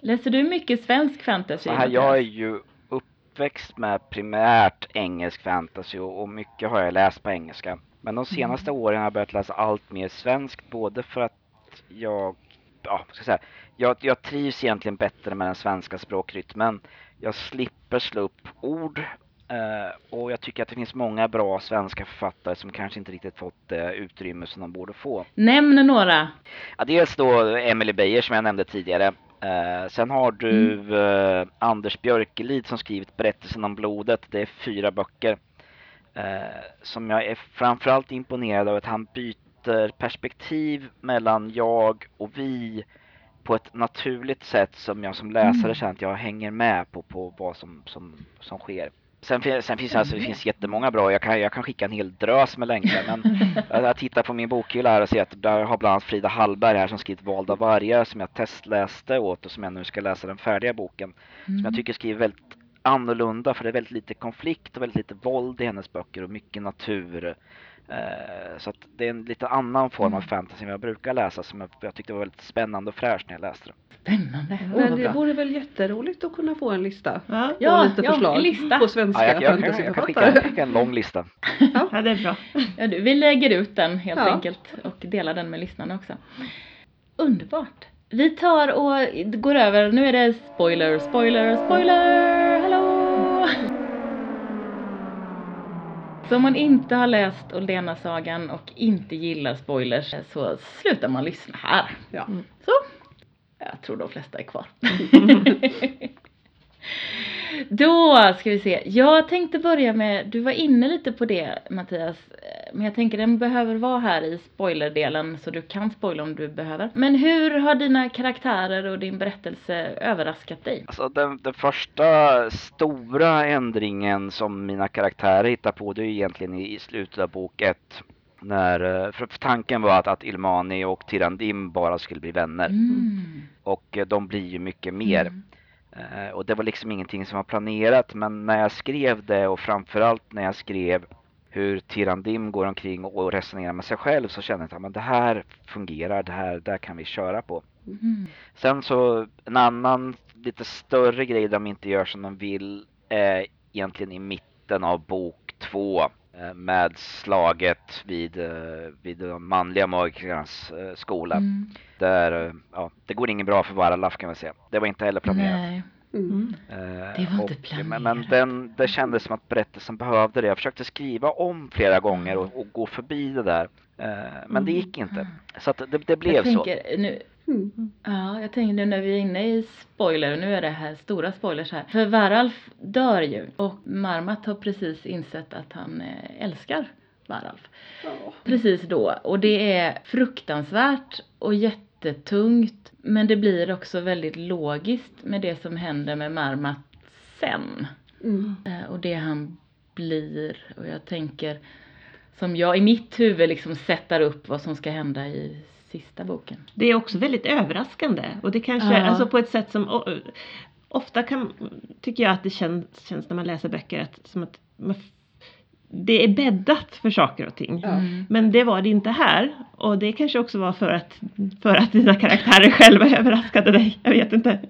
Läser du mycket svensk fantasy? Här, jag är ju uppväxt med primärt engelsk fantasy och, mycket har jag läst på engelska. Men de senaste åren har jag börjat läsa allt mer svenskt både för att jag, ja, ska jag säga, jag, jag trivs egentligen bättre med den svenska språkrytmen. Jag slipper slå upp ord eh, och jag tycker att det finns många bra svenska författare som kanske inte riktigt fått det utrymme som de borde få. Nämn några. Ja, dels då Emily Beijer som jag nämnde tidigare. Eh, sen har du eh, Anders Björkelid som skrivit Berättelsen om blodet. Det är fyra böcker. Eh, som jag är framförallt imponerad av att han byter perspektiv mellan jag och vi på ett naturligt sätt som jag som läsare Mm. känner att jag hänger med på, på vad som, som, som sker. Sen, sen finns alltså, det finns jättemånga bra, jag kan, jag kan skicka en hel drös med länkar men jag, tittar på min bokhylla här och ser att där har bland annat Frida Hallberg här som skrivit Valda vargar som jag testläste åt och som jag nu ska läsa den färdiga boken. Som jag tycker skriver väldigt annorlunda för det är väldigt lite konflikt och väldigt lite våld i hennes böcker och mycket natur. Eh, så att det är en lite annan form av fantasy än jag brukar läsa som jag, tyckte var väldigt spännande och fräscht när jag läste det. Spännande. Men det vore väl jätteroligt att kunna få en lista. Ja. Ja, och lite ja, förslag en lista. på svenska Ja, jag, jag, kan, jag kan skicka, en lång lista. ja, det är bra. Ja, du, vi lägger ut den helt Ja. enkelt och delar den med lyssnarna också. Underbart. Vi tar och går över, nu är det spoiler, spoiler, spoiler, hallå! Så om man inte har läst Oldena-sagan och inte gillar spoilers så slutar man lyssna här. Ja. Så, jag tror de flesta är kvar. Då ska vi se. Jag tänkte börja med, du var inne lite på det Mattias, eh, men jag tänker den behöver vara här i spoilerdelen så du kan spoila om du behöver. Men hur har dina karaktärer och din berättelse överraskat dig? Alltså den, den första stora ändringen som mina karaktärer hittar på det är egentligen i, slutet av bok ett. När, eh, för, för tanken var att, att Ilmani och Tirandim bara skulle bli vänner. Mm. Och eh, de blir ju mycket mer. Mm. Eh, och det var liksom ingenting som var planerat men när jag skrev det och framförallt när jag skrev hur Tirandim går omkring och resonerar med sig själv så kände jag att det här fungerar, det här där kan vi köra på. Mm. Sen så en annan lite större grej de inte gör som de vill är egentligen i mitten av bok två eh, med slaget vid, eh, vid de manliga magikernas eh, skola. Mm. Där, eh, ja, det går inget bra för Varalaf kan man säga. Det var inte heller planerat. Nej. Mm. Eh, Det var inte och, men, men planerat. den, det kändes som att berättelsen behövde det. Jag försökte skriva om flera gånger Mm. och, och gå förbi det där. Eh, men det gick inte. Så att det, det blev jag så. tänker, Nu, Mm. ja, jag tänker nu när vi är inne i spoiler, nu är det här stora spoilers här. För Varalf dör ju och Marmat har precis insett att han eh, älskar Varalf. Ja. Precis då. Och det är fruktansvärt och jättetungt. Men det blir också väldigt logiskt med det som händer med Marmat sen. Mm. Eh, och det han blir. Och jag tänker, som jag i mitt huvud liksom sätter upp vad som ska hända i sista boken. Det är också väldigt överraskande och det kanske, Ja. alltså på ett sätt som ofta kan, tycker jag att det känns, känns när man läser böcker att, som att man, det är bäddat för saker och ting. Mm. Men det var det inte här och det kanske också var för att, för att dina karaktärer själva överraskade dig. Jag vet inte.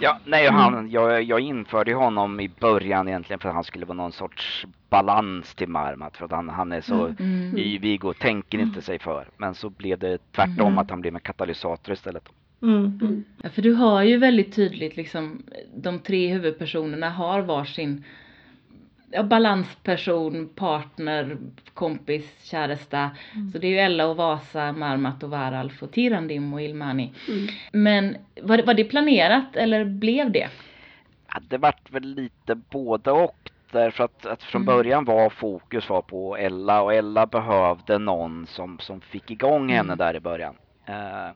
Ja, nej, Mm. han, jag, jag införde honom i början egentligen för att han skulle vara någon sorts balans till Marmat för att han, han är så Mm. yvig och tänker inte sig för. Men så blev det tvärtom Mm. att han blev en katalysator istället. Mm. Mm. Ja, för du har ju väldigt tydligt liksom, de tre huvudpersonerna har varsin balansperson, partner, kompis, käresta. Så det är ju Ella och Vasa, Marmat och Varalf och Tirandim och Ilmani. Mm. Men var, var det planerat eller blev det? Ja, det vart väl lite både och. Därför att, att från Mm. början var fokus var på Ella och Ella behövde någon som, som fick igång henne Mm. där i början. Eh,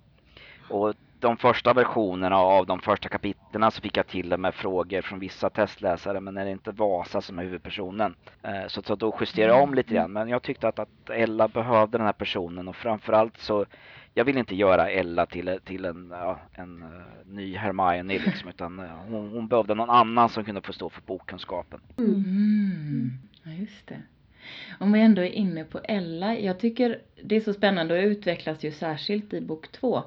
och de första versionerna av de första kapitlerna så fick jag till och med frågor från vissa testläsare men är det inte Vasa som är huvudpersonen? Eh, så, så då justerade jag om lite grann men jag tyckte att, att Ella behövde den här personen och framförallt så jag vill inte göra Ella till, till en, ja, en eh, ny Hermione liksom utan eh, hon, hon behövde någon annan som kunde få stå för bokkunskapen. Mm. Ja, just det. Om vi ändå är inne på Ella, jag tycker det är så spännande och utvecklas ju särskilt i bok två.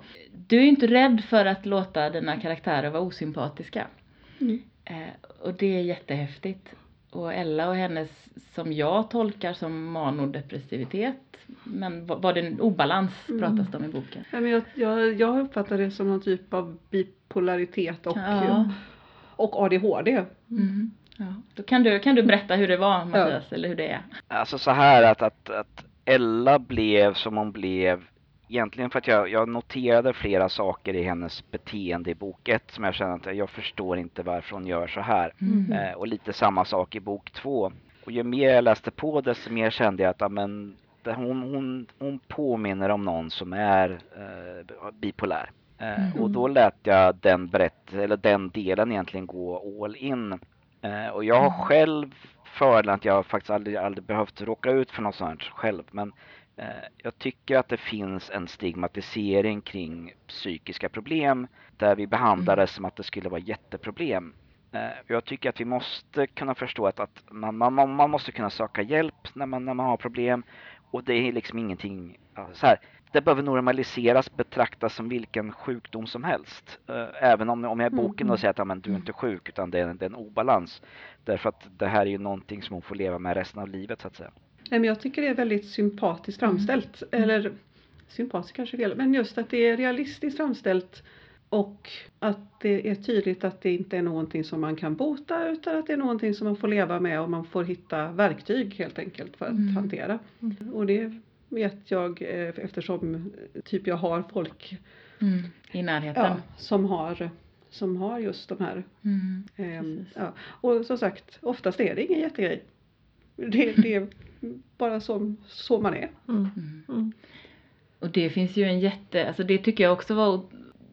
Du är ju inte rädd för att låta dina karaktärer vara osympatiska. Mm. Eh, och det är jättehäftigt. Och Ella och hennes, som jag tolkar som manodepressivitet, men va- var det en obalans Mm. pratas det om i boken? Nej, men jag, jag, jag uppfattar det som någon typ av bipolaritet och, Ja. och ADHD. Mm. Ja. Då kan du, kan du berätta hur det var Mattias, eller hur det är? Alltså så här att, att, att Ella blev som hon blev egentligen för att jag, jag noterade flera saker i hennes beteende i bok ett som jag kände att jag förstår inte varför hon gör så här. Mm. Eh, och lite samma sak i bok två. Och ju mer jag läste på desto mer kände jag att ja, men, det, hon, hon, hon påminner om någon som är eh, bipolär. Eh, Mm. Och då lät jag den berätt, eller den delen egentligen gå all in. Eh, och jag har själv fördelen att jag faktiskt aldrig, aldrig behövt råka ut för något sånt själv. Men eh, jag tycker att det finns en stigmatisering kring psykiska problem där vi behandlar det som att det skulle vara jätteproblem. Eh, jag tycker att vi måste kunna förstå att, att man, man, man måste kunna söka hjälp när man, när man har problem. Och det är liksom ingenting, ja, så här, det behöver normaliseras, betraktas som vilken sjukdom som helst. Eh, även om, om jag i boken då Mm. säger att ja, men du är inte sjuk utan det är, en- det är en obalans. Därför att det här är ju någonting som hon får leva med resten av livet så att säga. Nej, men jag tycker det är väldigt sympatiskt framställt. Eller sympatiskt kanske fel, men just att det är realistiskt framställt och att det är tydligt att det inte är någonting som man kan bota utan att det är någonting som man får leva med och man får hitta verktyg helt enkelt för att Mm. hantera. Och det vet jag eh, eftersom eh, typ jag har folk Mm. I närheten. ja, som, har, som har just de här Mm. Ehm, ja. Och som sagt, oftast är det ingen jättegrej. Det, det är bara som, så man är. Mm. Mm. Mm. Och det finns ju en jätte, alltså det tycker jag också var,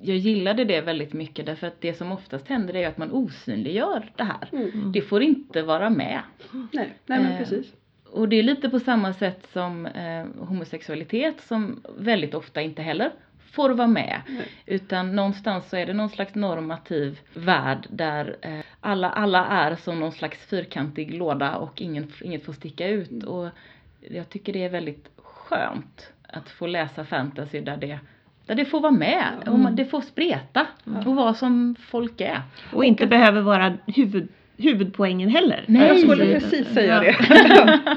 jag gillade det väldigt mycket därför att det som oftast händer är att man osynliggör det här. Mm. Det får inte vara med. Nej, nej men Eh, precis. Och det är lite på samma sätt som eh, homosexualitet som väldigt ofta inte heller får vara med. Nej. Utan någonstans så är det någon slags normativ värld där eh, alla, alla är som någon slags fyrkantig låda och ingen, inget får sticka ut. Mm. Och jag tycker det är väldigt skönt att få läsa fantasy där det, där det får vara med. Ja. Och man, det får spreta Ja. och vara som folk är. Och inte behöver vara huvud, huvudpoängen heller. Nej. Jag skulle Mm. precis säga det.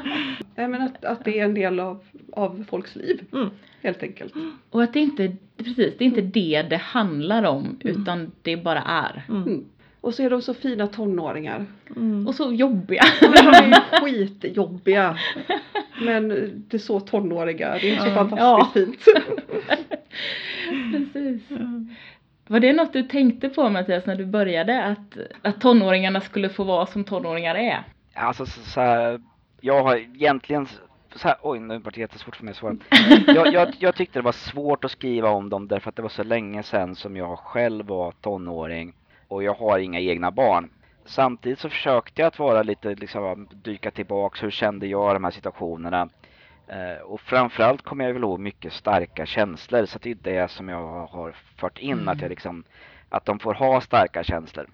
Nej, men att, att det är en del av, av folks liv Mm. helt enkelt. Och att det inte, precis, det är inte det det handlar om utan det bara är. Mm. Mm. Och så är de så fina tonåringar. Mm. Och så jobbiga. De är ju skitjobbiga. Men det är så tonåriga, det är så fantastiskt Ja. fint. precis. Var det något du tänkte på Mattias när du började? Att, att tonåringarna skulle få vara som tonåringar är? Alltså så, så här, jag har egentligen så här, oj nu vart det jättesvårt för mig att svara. Jag, jag, jag tyckte det var svårt att skriva om dem därför att det var så länge sedan som jag själv var tonåring och jag har inga egna barn. Samtidigt så försökte jag att vara lite, liksom dyka tillbaks, hur kände jag de här situationerna? Eh, och framförallt kommer jag väl ihåg mycket starka känslor så det är det som jag har fört in, Mm. att jag liksom, att de får ha starka känslor.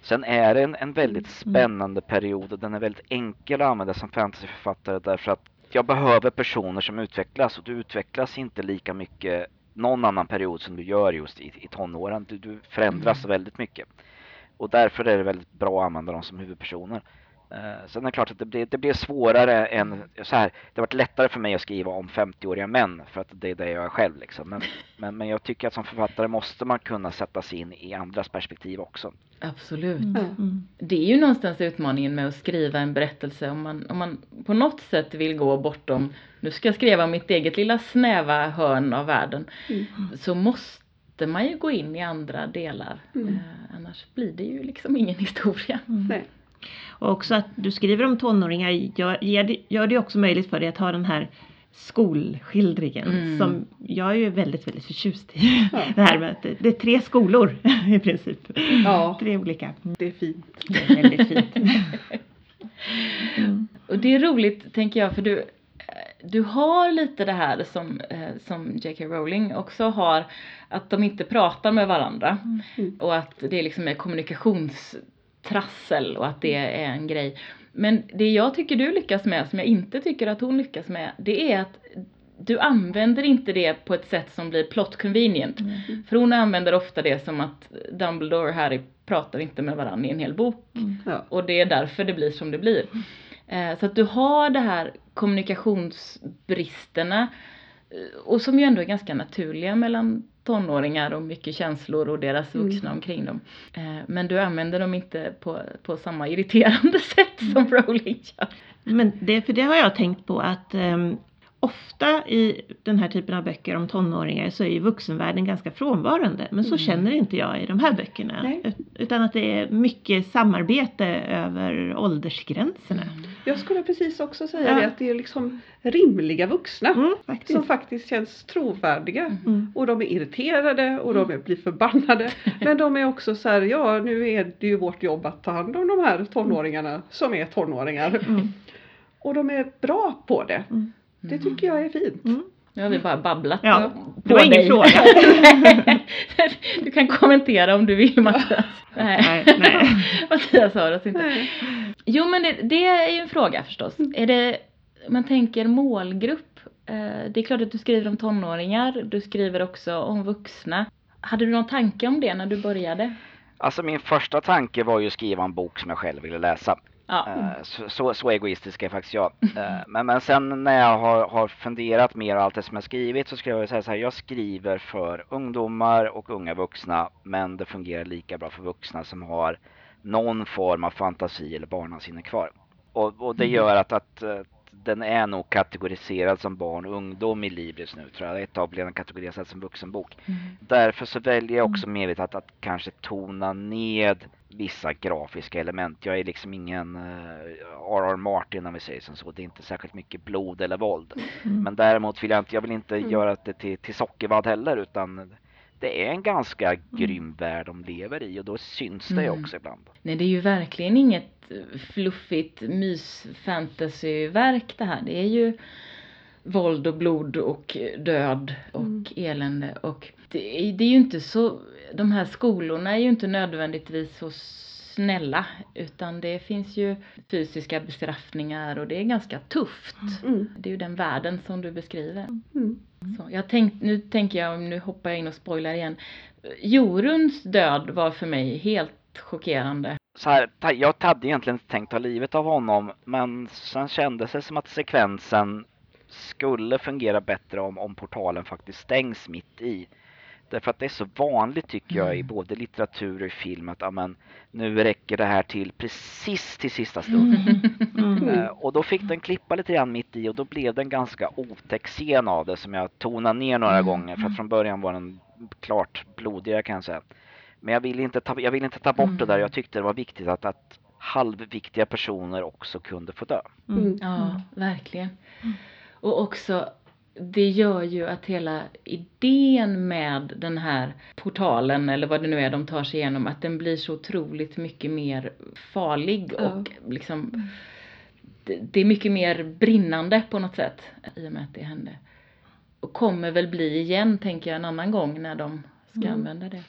Sen är det en, en väldigt spännande period och den är väldigt enkel att använda som fantasyförfattare därför att jag behöver personer som utvecklas och du utvecklas inte lika mycket någon annan period som du gör just i, i tonåren. Du, du förändras väldigt mycket. Och därför är det väldigt bra att använda dem som huvudpersoner. Eh, sen är det klart att det blir, det blir svårare än så här. Det har varit lättare för mig att skriva om 50-åriga män för att det är det jag är själv liksom. Men, men, men jag tycker att som författare måste man kunna sätta sig in i andras perspektiv också. Absolut. Mm. Mm. Det är ju någonstans utmaningen med att skriva en berättelse om man, om man på något sätt vill gå bortom, nu ska jag skriva mitt eget lilla snäva hörn av världen, Mm. så måste man ju gå in i andra delar. Mm. Eh, annars blir det ju liksom ingen historia. Mm. Och också att du skriver om tonåringar gör, gör det också möjligt för dig att ha den här skolskildringen Mm. som jag är ju väldigt, väldigt förtjust i. Ja. Det här med att det, är tre skolor i princip. Ja. Tre olika. Det är fint. Det är väldigt fint. Mm. Och det är roligt tänker jag för du, eh, du har lite det här som, eh, som J.K. Rowling också har, att de inte pratar med varandra. Mm. Och att det liksom är kommunikationstrassel och att det är en grej. Men det jag tycker du lyckas med, som jag inte tycker att hon lyckas med, det är att du använder inte det på ett sätt som blir plot convenient. För hon använder ofta det som att Dumbledore och Harry pratar inte med varandra i en hel bok. Mm. Ja. Och det är därför det blir som det blir. Eh, så att du har det här kommunikationsbristerna eh, och som ju ändå är ganska naturliga mellan tonåringar och mycket känslor och deras Mm. vuxna omkring dem. Eh, men du använder dem inte på, på samma irriterande sätt som Rowling gör. Men det, för det har jag tänkt på att ehm, ofta i den här typen av böcker om tonåringar så är ju vuxenvärlden ganska frånvarande. Men så Mm. känner inte jag i de här böckerna. Nej. Ut- Utan att det är mycket samarbete över åldersgränserna. Jag skulle precis också säga Ja. det att det är liksom rimliga vuxna Mm, som faktiskt. faktiskt känns trovärdiga. Mm. Och de är irriterade och de är, blir förbannade. Men de är också så här, ja nu är det ju vårt jobb att ta hand om de här tonåringarna som är tonåringar. Mm. Och de är bra på det. Mm. Det tycker jag är fint. Mm. Nu har vi bara babblat Ja, på det var ingen fråga. du kan kommentera om du vill Mattias. Nej, Nej. Mattias hör oss inte. Nej. Jo men det, det är ju en fråga förstås. Är det, man tänker målgrupp. Eh, det är klart att du skriver om tonåringar, du skriver också om vuxna. Hade du någon tanke om det när du började? Alltså min första tanke var ju att skriva en bok som jag själv ville läsa. Ja. Eh, Så, så, så egoistisk är faktiskt jag. Eh, Men, men sen när jag har, har funderat mer och allt det som jag skrivit så skulle jag säga så här, jag skriver för ungdomar och unga vuxna men det fungerar lika bra för vuxna som har någon form av fantasi eller barnasinne kvar. Och, och det gör att, att eh, den är nog kategoriserad som barn och ungdom i Libris nu tror jag. Ett tag blev den kategoriserad som vuxenbok. Mm. Därför så väljer jag också medvetet att, att kanske tona ned vissa grafiska element. Jag är liksom ingen uh, R.R. Martin om vi säger som så. Det är inte särskilt mycket blod eller våld. Mm. Men däremot vill jag inte, jag vill inte Mm. göra det till, till sockervadd heller utan det är en ganska grym värld de lever i och då syns det Mm. också ibland. Nej det är ju verkligen inget fluffigt mys fantasyverk det här. Det är ju våld och blod och död och Mm. elände och det är, det är ju inte så, de här skolorna är ju inte nödvändigtvis så snälla utan det finns ju fysiska bestraffningar och det är ganska tufft. Mm. Det är ju den världen som du beskriver. Mm. Så jag tänk, nu tänker jag, nu hoppar jag in och spoilar igen. Joruns död var för mig helt chockerande. så här, jag hade egentligen inte tänkt ta livet av honom men sen kändes det som att sekvensen skulle fungera bättre om, om portalen faktiskt stängs mitt i. Därför att det är så vanligt tycker jag i Mm. både litteratur och film att amen, nu räcker det här till precis till sista stund. Mm. Eh, och då fick den klippa lite grann mitt i och då blev det en ganska otäck scen av det som jag tonade ner några Mm. gånger för att från början var den klart blodigare kan jag säga. Men jag vill inte ta, jag vill inte ta bort det där. Mm. Jag tyckte det var viktigt att, att halvviktiga personer också kunde få dö. Mm. Ja, verkligen. Och också, det gör ju att hela idén med den här portalen, eller vad det nu är de tar sig igenom, att den blir så otroligt mycket mer farlig Ja. och liksom det, det är mycket mer brinnande på något sätt i och med att det hände. Och kommer väl bli igen, tänker jag, en annan gång när de ska Mm. använda det.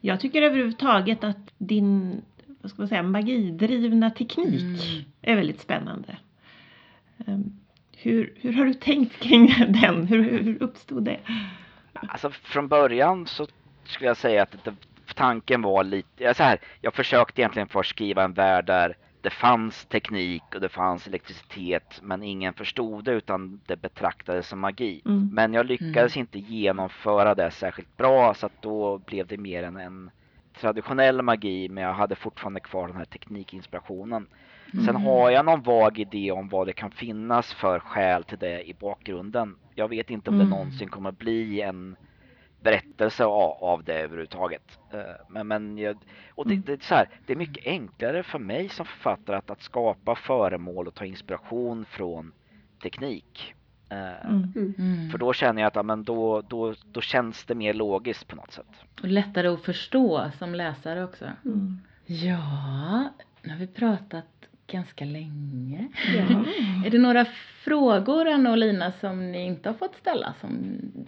Jag tycker överhuvudtaget att din vad ska man säga, magidrivna teknik Mm. är väldigt spännande. Hur, hur har du tänkt kring den? Hur, hur uppstod det? Alltså från början så skulle jag säga att det, tanken var lite, så här, jag försökte egentligen först skriva en värld där det fanns teknik och det fanns elektricitet men ingen förstod det utan det betraktades som magi. Mm. Men jag lyckades inte genomföra det särskilt bra så att då blev det mer än en traditionell magi men jag hade fortfarande kvar den här teknikinspirationen. Sen Mm. har jag någon vag idé om vad det kan finnas för skäl till det i bakgrunden. Jag vet inte om Mm. det någonsin kommer bli en berättelse av, av det överhuvudtaget. Eh, Men, men jag, och det, Mm. det, är så här, det är mycket enklare för mig som författare att, att skapa föremål och ta inspiration från teknik. Eh, Mm. Mm. För då känner jag att ja, men då, då, då känns det mer logiskt på något sätt. Och lättare att förstå som läsare också. Mm. Ja, nu har vi pratat ganska länge. Ja. Är det några frågor Anna och Lina som ni inte har fått ställa som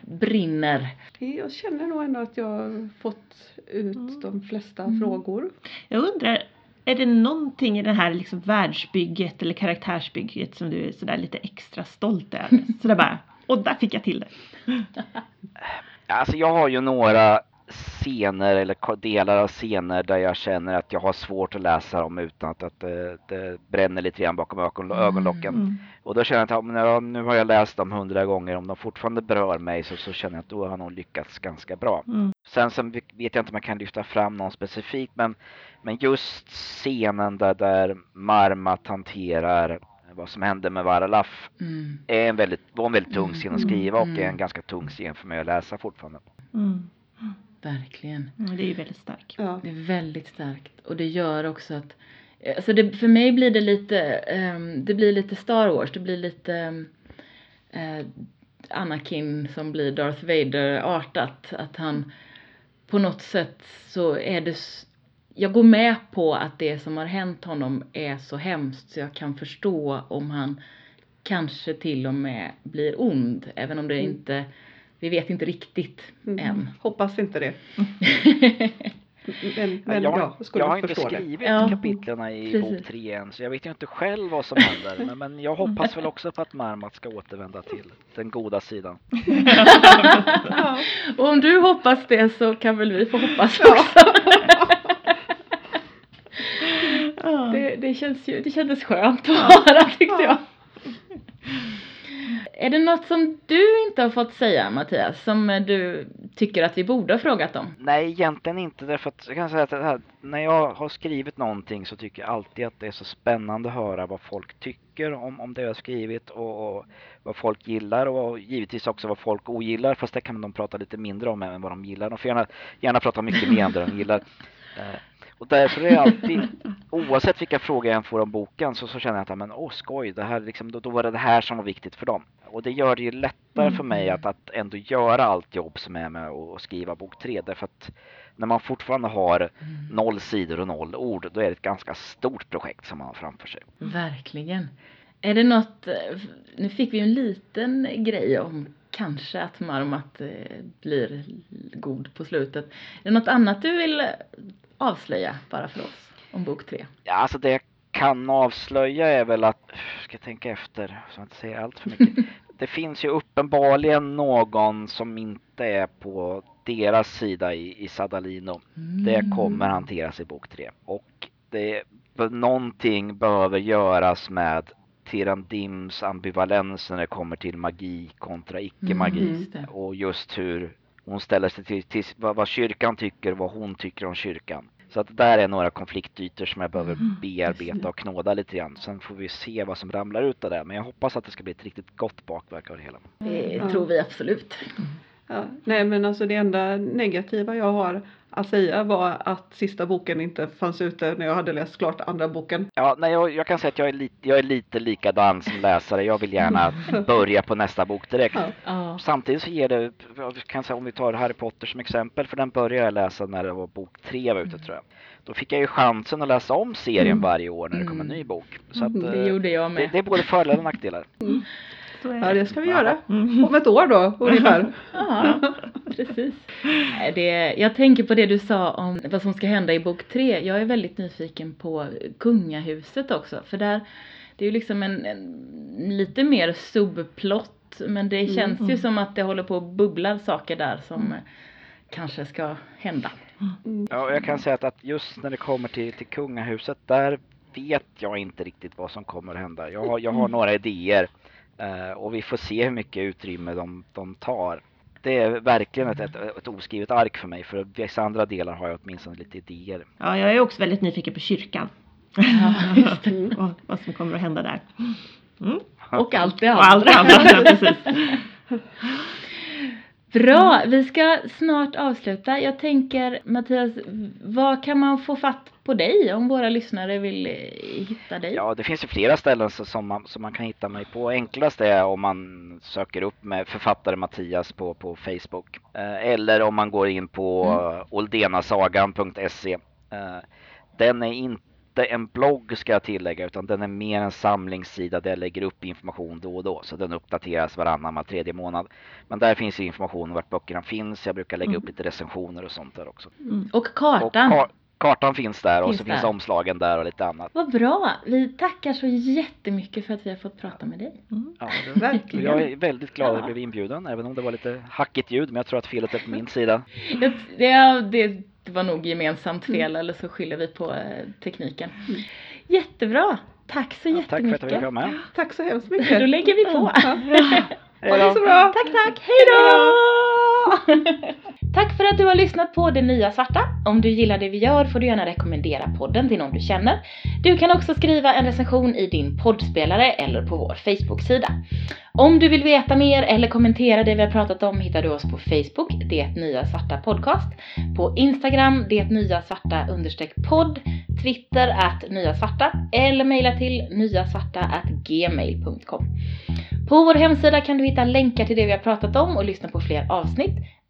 brinner? Jag känner nog ändå att jag har fått ut Mm. de flesta Mm. frågor. Jag undrar, är det någonting i det här liksom världsbygget eller karaktärsbygget som du är sådär lite extra stolt över? Sådär bara, och där fick jag till det. Alltså jag har ju några scener eller delar av scener där jag känner att jag har svårt att läsa dem utan att, att det, det bränner lite grann bakom Mm. ögonlocken. Mm. Och då känner jag att ja, nu har jag läst dem hundra gånger, om de fortfarande berör mig så, så känner jag att då har jag nog lyckats ganska bra. Mm. Sen så vet jag inte om jag kan lyfta fram någon specifikt men, men just scenen där, där Marmat hanterar vad som hände med Varalaf Mm. är en väldigt, var en väldigt tung scen att skriva och är Mm. en ganska tung scen för mig att läsa fortfarande. Mm. Verkligen. Mm, Det är ju väldigt starkt. Ja. Det är väldigt starkt och det gör också att Alltså det, för mig blir det lite, ehm, det blir lite Star Wars, det blir lite ehm, eh, Anakin som blir Darth Vader-artat. Att han på något sätt så är det, jag går med på att det som har hänt honom är så hemskt så jag kan förstå om han kanske till och med blir ond, även om det Mm. inte, vi vet inte riktigt Mm. än. Hoppas inte det. Men, men jag, har- ja, skulle jag har inte det. skrivit Ja, kapitlen i precis. bok 3 än så jag vet ju inte själv vad som händer. men, men jag hoppas väl också på att Marmat ska återvända till den goda sidan. Ja. Och om du hoppas det så kan väl vi få hoppas också. Det, det, känns ju, det kändes skönt att höra tyckte jag. Är det något som du inte har fått säga Mattias, som du tycker att vi borde ha frågat om? Nej, egentligen inte därför att jag kan säga att här, när jag har skrivit någonting så tycker jag alltid att det är så spännande att höra vad folk tycker om, om det jag har skrivit och, och vad folk gillar och givetvis också vad folk ogillar fast det kan de prata lite mindre om än vad de gillar. De får gärna, gärna prata mycket mer om det de gillar. Och därför är det alltid, oavsett vilka frågor jag än får om boken så, så känner jag att men, åh skoj, det här, liksom, då, då var det det här som var viktigt för dem. Och det gör det ju lättare för mig att, att ändå göra allt jobb som är med att skriva bok tre. Därför att när man fortfarande har noll sidor och noll ord, då är det ett ganska stort projekt som man har framför sig. Verkligen. Är det något, nu fick vi ju en liten grej om kanske att Marmat eh, blir god på slutet. Är det något annat du vill avslöja bara för oss om bok tre? Ja, alltså det jag kan avslöja är väl att, ska jag tänka efter så jag inte säger allt för mycket. det finns ju uppenbarligen någon som inte är på deras sida i, i Sadalino. Det kommer hanteras i bok tre. Och det, någonting behöver göras med Tirandims ambivalens när det kommer till magi kontra icke-magi. Mm. Och just hur hon ställer sig till, till vad, vad kyrkan tycker och vad hon tycker om kyrkan. Så att där är några konfliktytor som jag behöver Mm, bearbeta och knåda lite grann. Sen får vi se vad som ramlar ut av det. Men jag hoppas att det ska bli ett riktigt gott bakverk av det hela. Det tror vi absolut. Ja, nej men alltså det enda negativa jag har att säga var att sista boken inte fanns ute när jag hade läst klart andra boken. Ja, nej, jag, jag kan säga att jag är, lite, jag är lite likadan som läsare. Jag vill gärna börja på nästa bok direkt. Ja. Ja. Samtidigt så ger det, jag kan säga om vi tar Harry Potter som exempel, för den började jag läsa när det var bok tre var ute tror jag. Då fick jag ju chansen att läsa om serien Mm. varje år när det kom en Mm. ny bok. Så att, Det eh, gjorde jag det, med. det är både fördelar och nackdelar. Är Ja det ska vi Ja. göra. Mm. Om ett år då ungefär. Ja, precis. Det, jag tänker på det du sa om vad som ska hända i bok tre. Jag är väldigt nyfiken på kungahuset också. För där, det är ju liksom en, en lite mer subplott. Men det Mm, känns ju mm. som att det håller på att bubbla saker där som eh, kanske ska hända. Mm. Ja, och jag kan säga att, att just när det kommer till, till kungahuset, där vet jag inte riktigt vad som kommer att hända. Jag har, jag har några idéer och vi får se hur mycket utrymme de, de tar. Det är verkligen ett, ett, ett oskrivet ark för mig, för vissa andra delar har jag åtminstone lite idéer. Ja, jag är också väldigt nyfiken på kyrkan. Ja, just det. Mm. och vad som kommer att hända där. Mm. Och allt det Och allt andra. annat, ja, precis. Bra, vi ska snart avsluta. Jag tänker Mattias, vad kan man få fatt på dig om våra lyssnare vill eh, hitta dig? Ja, det finns ju flera ställen så- som man, som man kan hitta mig på. Enklast är om man söker upp med författare Mattias på, på Facebook. Eh, eller om man går in på Mm. oldenasagan.se. Eh, den är inte en blogg ska jag tillägga, utan den är mer en samlingssida där jag lägger upp information då och då. Så den uppdateras varannan, var tredje månad. Men där finns ju information om vart böckerna finns. Jag brukar lägga Mm. upp lite recensioner och sånt där också. Mm. Och Och kartan. kar- kartan finns där och Finns så finns där. omslagen där och lite annat. Vad bra! Vi tackar så jättemycket för att vi har fått prata med dig. Mm. Ja, Verkligen. Jag är väldigt glad att Ja. jag blev inbjuden, även om det var lite hackigt ljud, men jag tror att felet är på min sida. Det, det, det, var nog gemensamt fel eller så skyller vi på eh, tekniken. Mm. Jättebra! Tack så Ja, tack för att jag fick jättemycket. vara med. Tack så hemskt Då mycket. lägger vi på. Ha det så bra. Tack, tack. Hej då! Tack för att du har lyssnat på Det Nya Svarta. Om du gillar det vi gör får du gärna rekommendera podden till någon du känner. Du kan också skriva en recension i din poddspelare eller på vår Facebook-sida. Om du vill veta mer eller kommentera det vi har pratat om hittar du oss på Facebook, Det Nya Svarta Podcast, på Instagram, Det Nya Svarta understreck podd, Twitter att Nya Svarta eller mejla till nyasvarta gmail.com. På vår hemsida kan du hitta länkar till det vi har pratat om och lyssna på fler avsnitt.